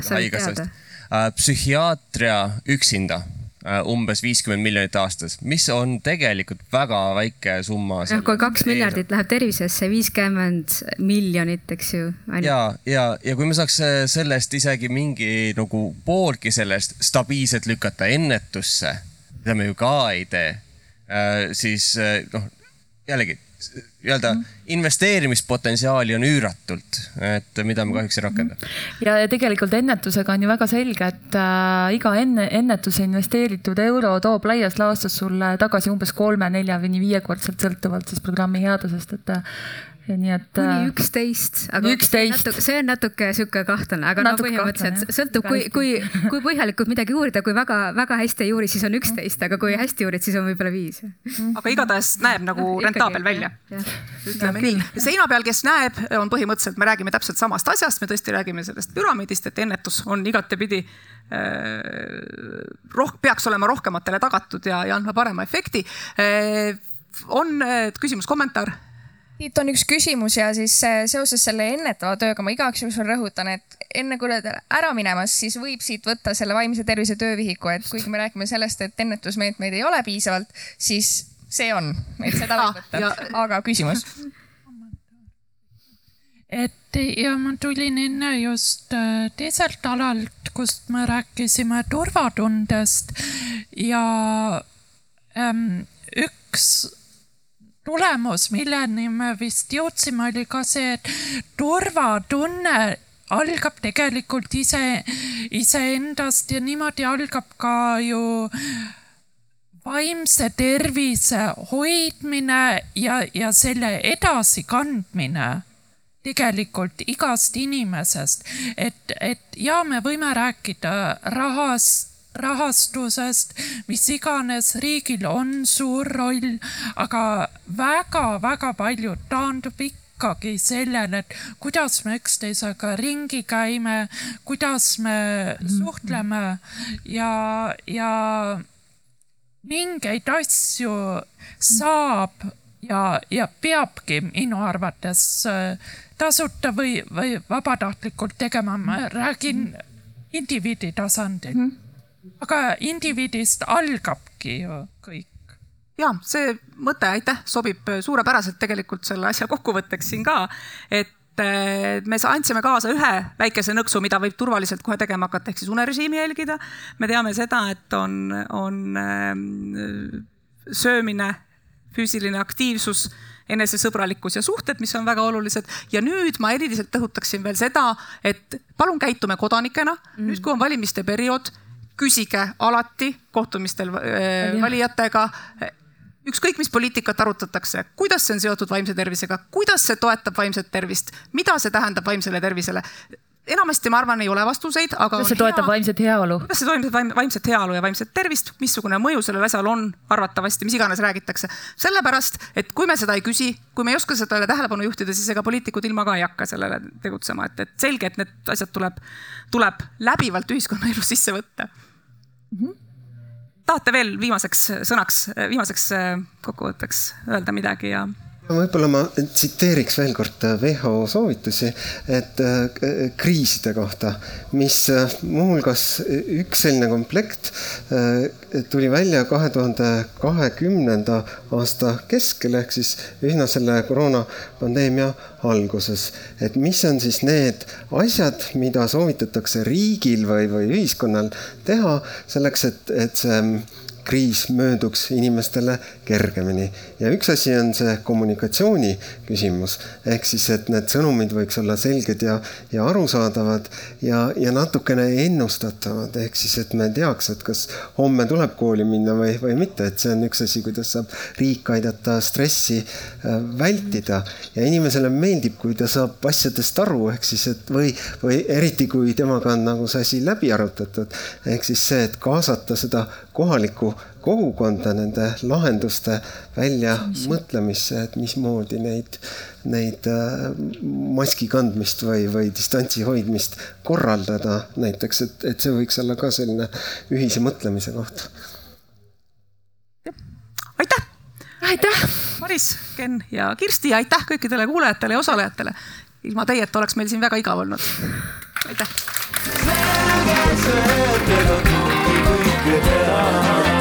haigekassast äh,, psühhiaatria üksinda? Äh, umbes viiskümmend miljonit aastas, mis on tegelikult väga väike summa. jah, kui kaks miljardit läheb tervisesse, viiskümmend miljonit, eks ju. ja, ja, ja kui me saaks äh, sellest isegi mingi nagu pooltki sellest stabiilselt lükata ennetusse, mida me ju ka ei tee, äh, siis noh, jällegi nii-öelda mm. investeerimispotentsiaali on üüratult, et mida me kahjuks ei rakenda. ja, ja tegelikult ennetusega on ju väga selge, et äh, iga enne, ennetusse investeeritud euro toob laias laastus sulle tagasi umbes kolme, nelja või viiekordselt sõltuvalt siis programmi headusest, et nii et. kuni äh, üksteist, aga 11. see on natuke sihuke kahtlane, aga no põhimõtteliselt sõltub, kui, kui, kui põhjalikult midagi uurida, kui väga-väga hästi ei uuri, siis on üksteist, aga kui hästi uurid, siis on võib-olla viis. aga igatahes näeb nagu rentaabel välja. ütleme nii, seina peal, kes näeb, on põhimõtteliselt, me räägime täpselt samast asjast, me tõesti räägime sellest püramiidist, et ennetus on igatepidi äh, roh-, peaks olema rohkematele tagatud ja, ja andma parema efekti. Äh, on küsimus, kommentaar siit on üks küsimus ja siis äh, seoses selle ennetava tööga ma igaks juhuks veel rõhutan, et enne kui oled ära minemas, siis võib siit võtta selle vaimse tervise töövihiku, et kuigi me räägime sellest, et ennetusmeetmeid ei ole piisavalt, siis see on, et seda võib võtta. aga küsimus? et ja ma tulin enne just äh, teiselt alalt, kust me rääkisime turvatundest ja ähm, üks tulemus, milleni me vist jõudsime, oli ka see, et turvatunne algab tegelikult ise, iseendast ja niimoodi algab ka ju vaimse tervise hoidmine ja, ja selle edasikandmine tegelikult igast inimesest, et, et ja me võime rääkida rahast, rahastusest, mis iganes, riigil on suur roll, aga väga-väga palju taandub ikkagi sellele, et kuidas me üksteisega ringi käime, kuidas me suhtleme ja, ja mingeid asju saab ja, ja peabki minu arvates äh, tasuta või, või vabatahtlikult tegema, ma räägin indiviidi tasandil. Mm. -hmm aga indiviidist algabki ju kõik. ja see mõte, aitäh, sobib suurepäraselt tegelikult selle asja kokkuvõtteks siin ka, et me andsime kaasa ühe väikese nõksu, mida võib turvaliselt kohe tegema hakata, ehk siis unerežiimi jälgida. me teame seda, et on, on ähm, söömine, füüsiline aktiivsus, enesesõbralikkus ja suhted, mis on väga olulised. ja nüüd ma eriliselt rõhutaksin veel seda, et palun käitume kodanikena mm., nüüd kui on valimiste periood küsige alati kohtumistel äh, valijatega ükskõik, mis poliitikat arutatakse, kuidas see on seotud vaimse tervisega, kuidas see toetab vaimset tervist, mida see tähendab vaimsele tervisele. enamasti ma arvan, ei ole vastuseid, aga. kuidas see toetab hea, vaimset heaolu? kuidas see toetab vaimset heaolu ja vaimset tervist, missugune mõju sellel asjal on arvatavasti, mis iganes räägitakse. sellepärast, et kui me seda ei küsi, kui me ei oska sellele tähelepanu juhtida, siis ega poliitikud ilma ka ei hakka sellele tegutsema, et, et selge, et need asjad tuleb, tuleb läbivalt ühiskonnaelus sisse võtta. Tahate veel viimaseks sõnaks, viimaseks äh, kokkuvõtteks öelda midagi ja? Võib-olla ma tsiteeriks veel kord WHO soovitusi, et äh, kriiside kohta, mis äh, muuhulgas üks selline komplekt äh, tuli välja kahe tuhande kahekümnenda aasta keskel ehk siis üsna selle koroonapandeemia alguses. et mis on siis need asjad, mida soovitatakse riigil või, või ühiskonnal teha selleks, et, et see kriis mööduks inimestele kergemini. ja üks asi on see kommunikatsiooni küsimus, ehk siis, et need sõnumid võiks olla selged ja, ja arusaadavad ja, ja natukene ennustatavad, ehk siis, et me teaks, et kas homme tuleb kooli minna või, või mitte, et see on üks asi, kuidas saab riik aidata stressi äh, vältida. Ja inimesele meeldib, kui ta saab asjadest aru, ehk siis, et või, või eriti kui temaga on nagu see asi läbi arutatud, ehk siis see, et kaasata seda kohalikku kogukonda nende lahenduste väljamõtlemisse, et mismoodi neid, neid äh, maski kandmist või, või distantsi hoidmist korraldada näiteks, et, et see võiks olla ka selline ühise mõtlemise koht. aitäh! aitäh! Maris, Ken ja Kirsti, aitäh kõikidele kuulajatele ja osalejatele. ilma teieta oleks meil siin väga igav olnud. aitäh! selge see, et ega kõike teha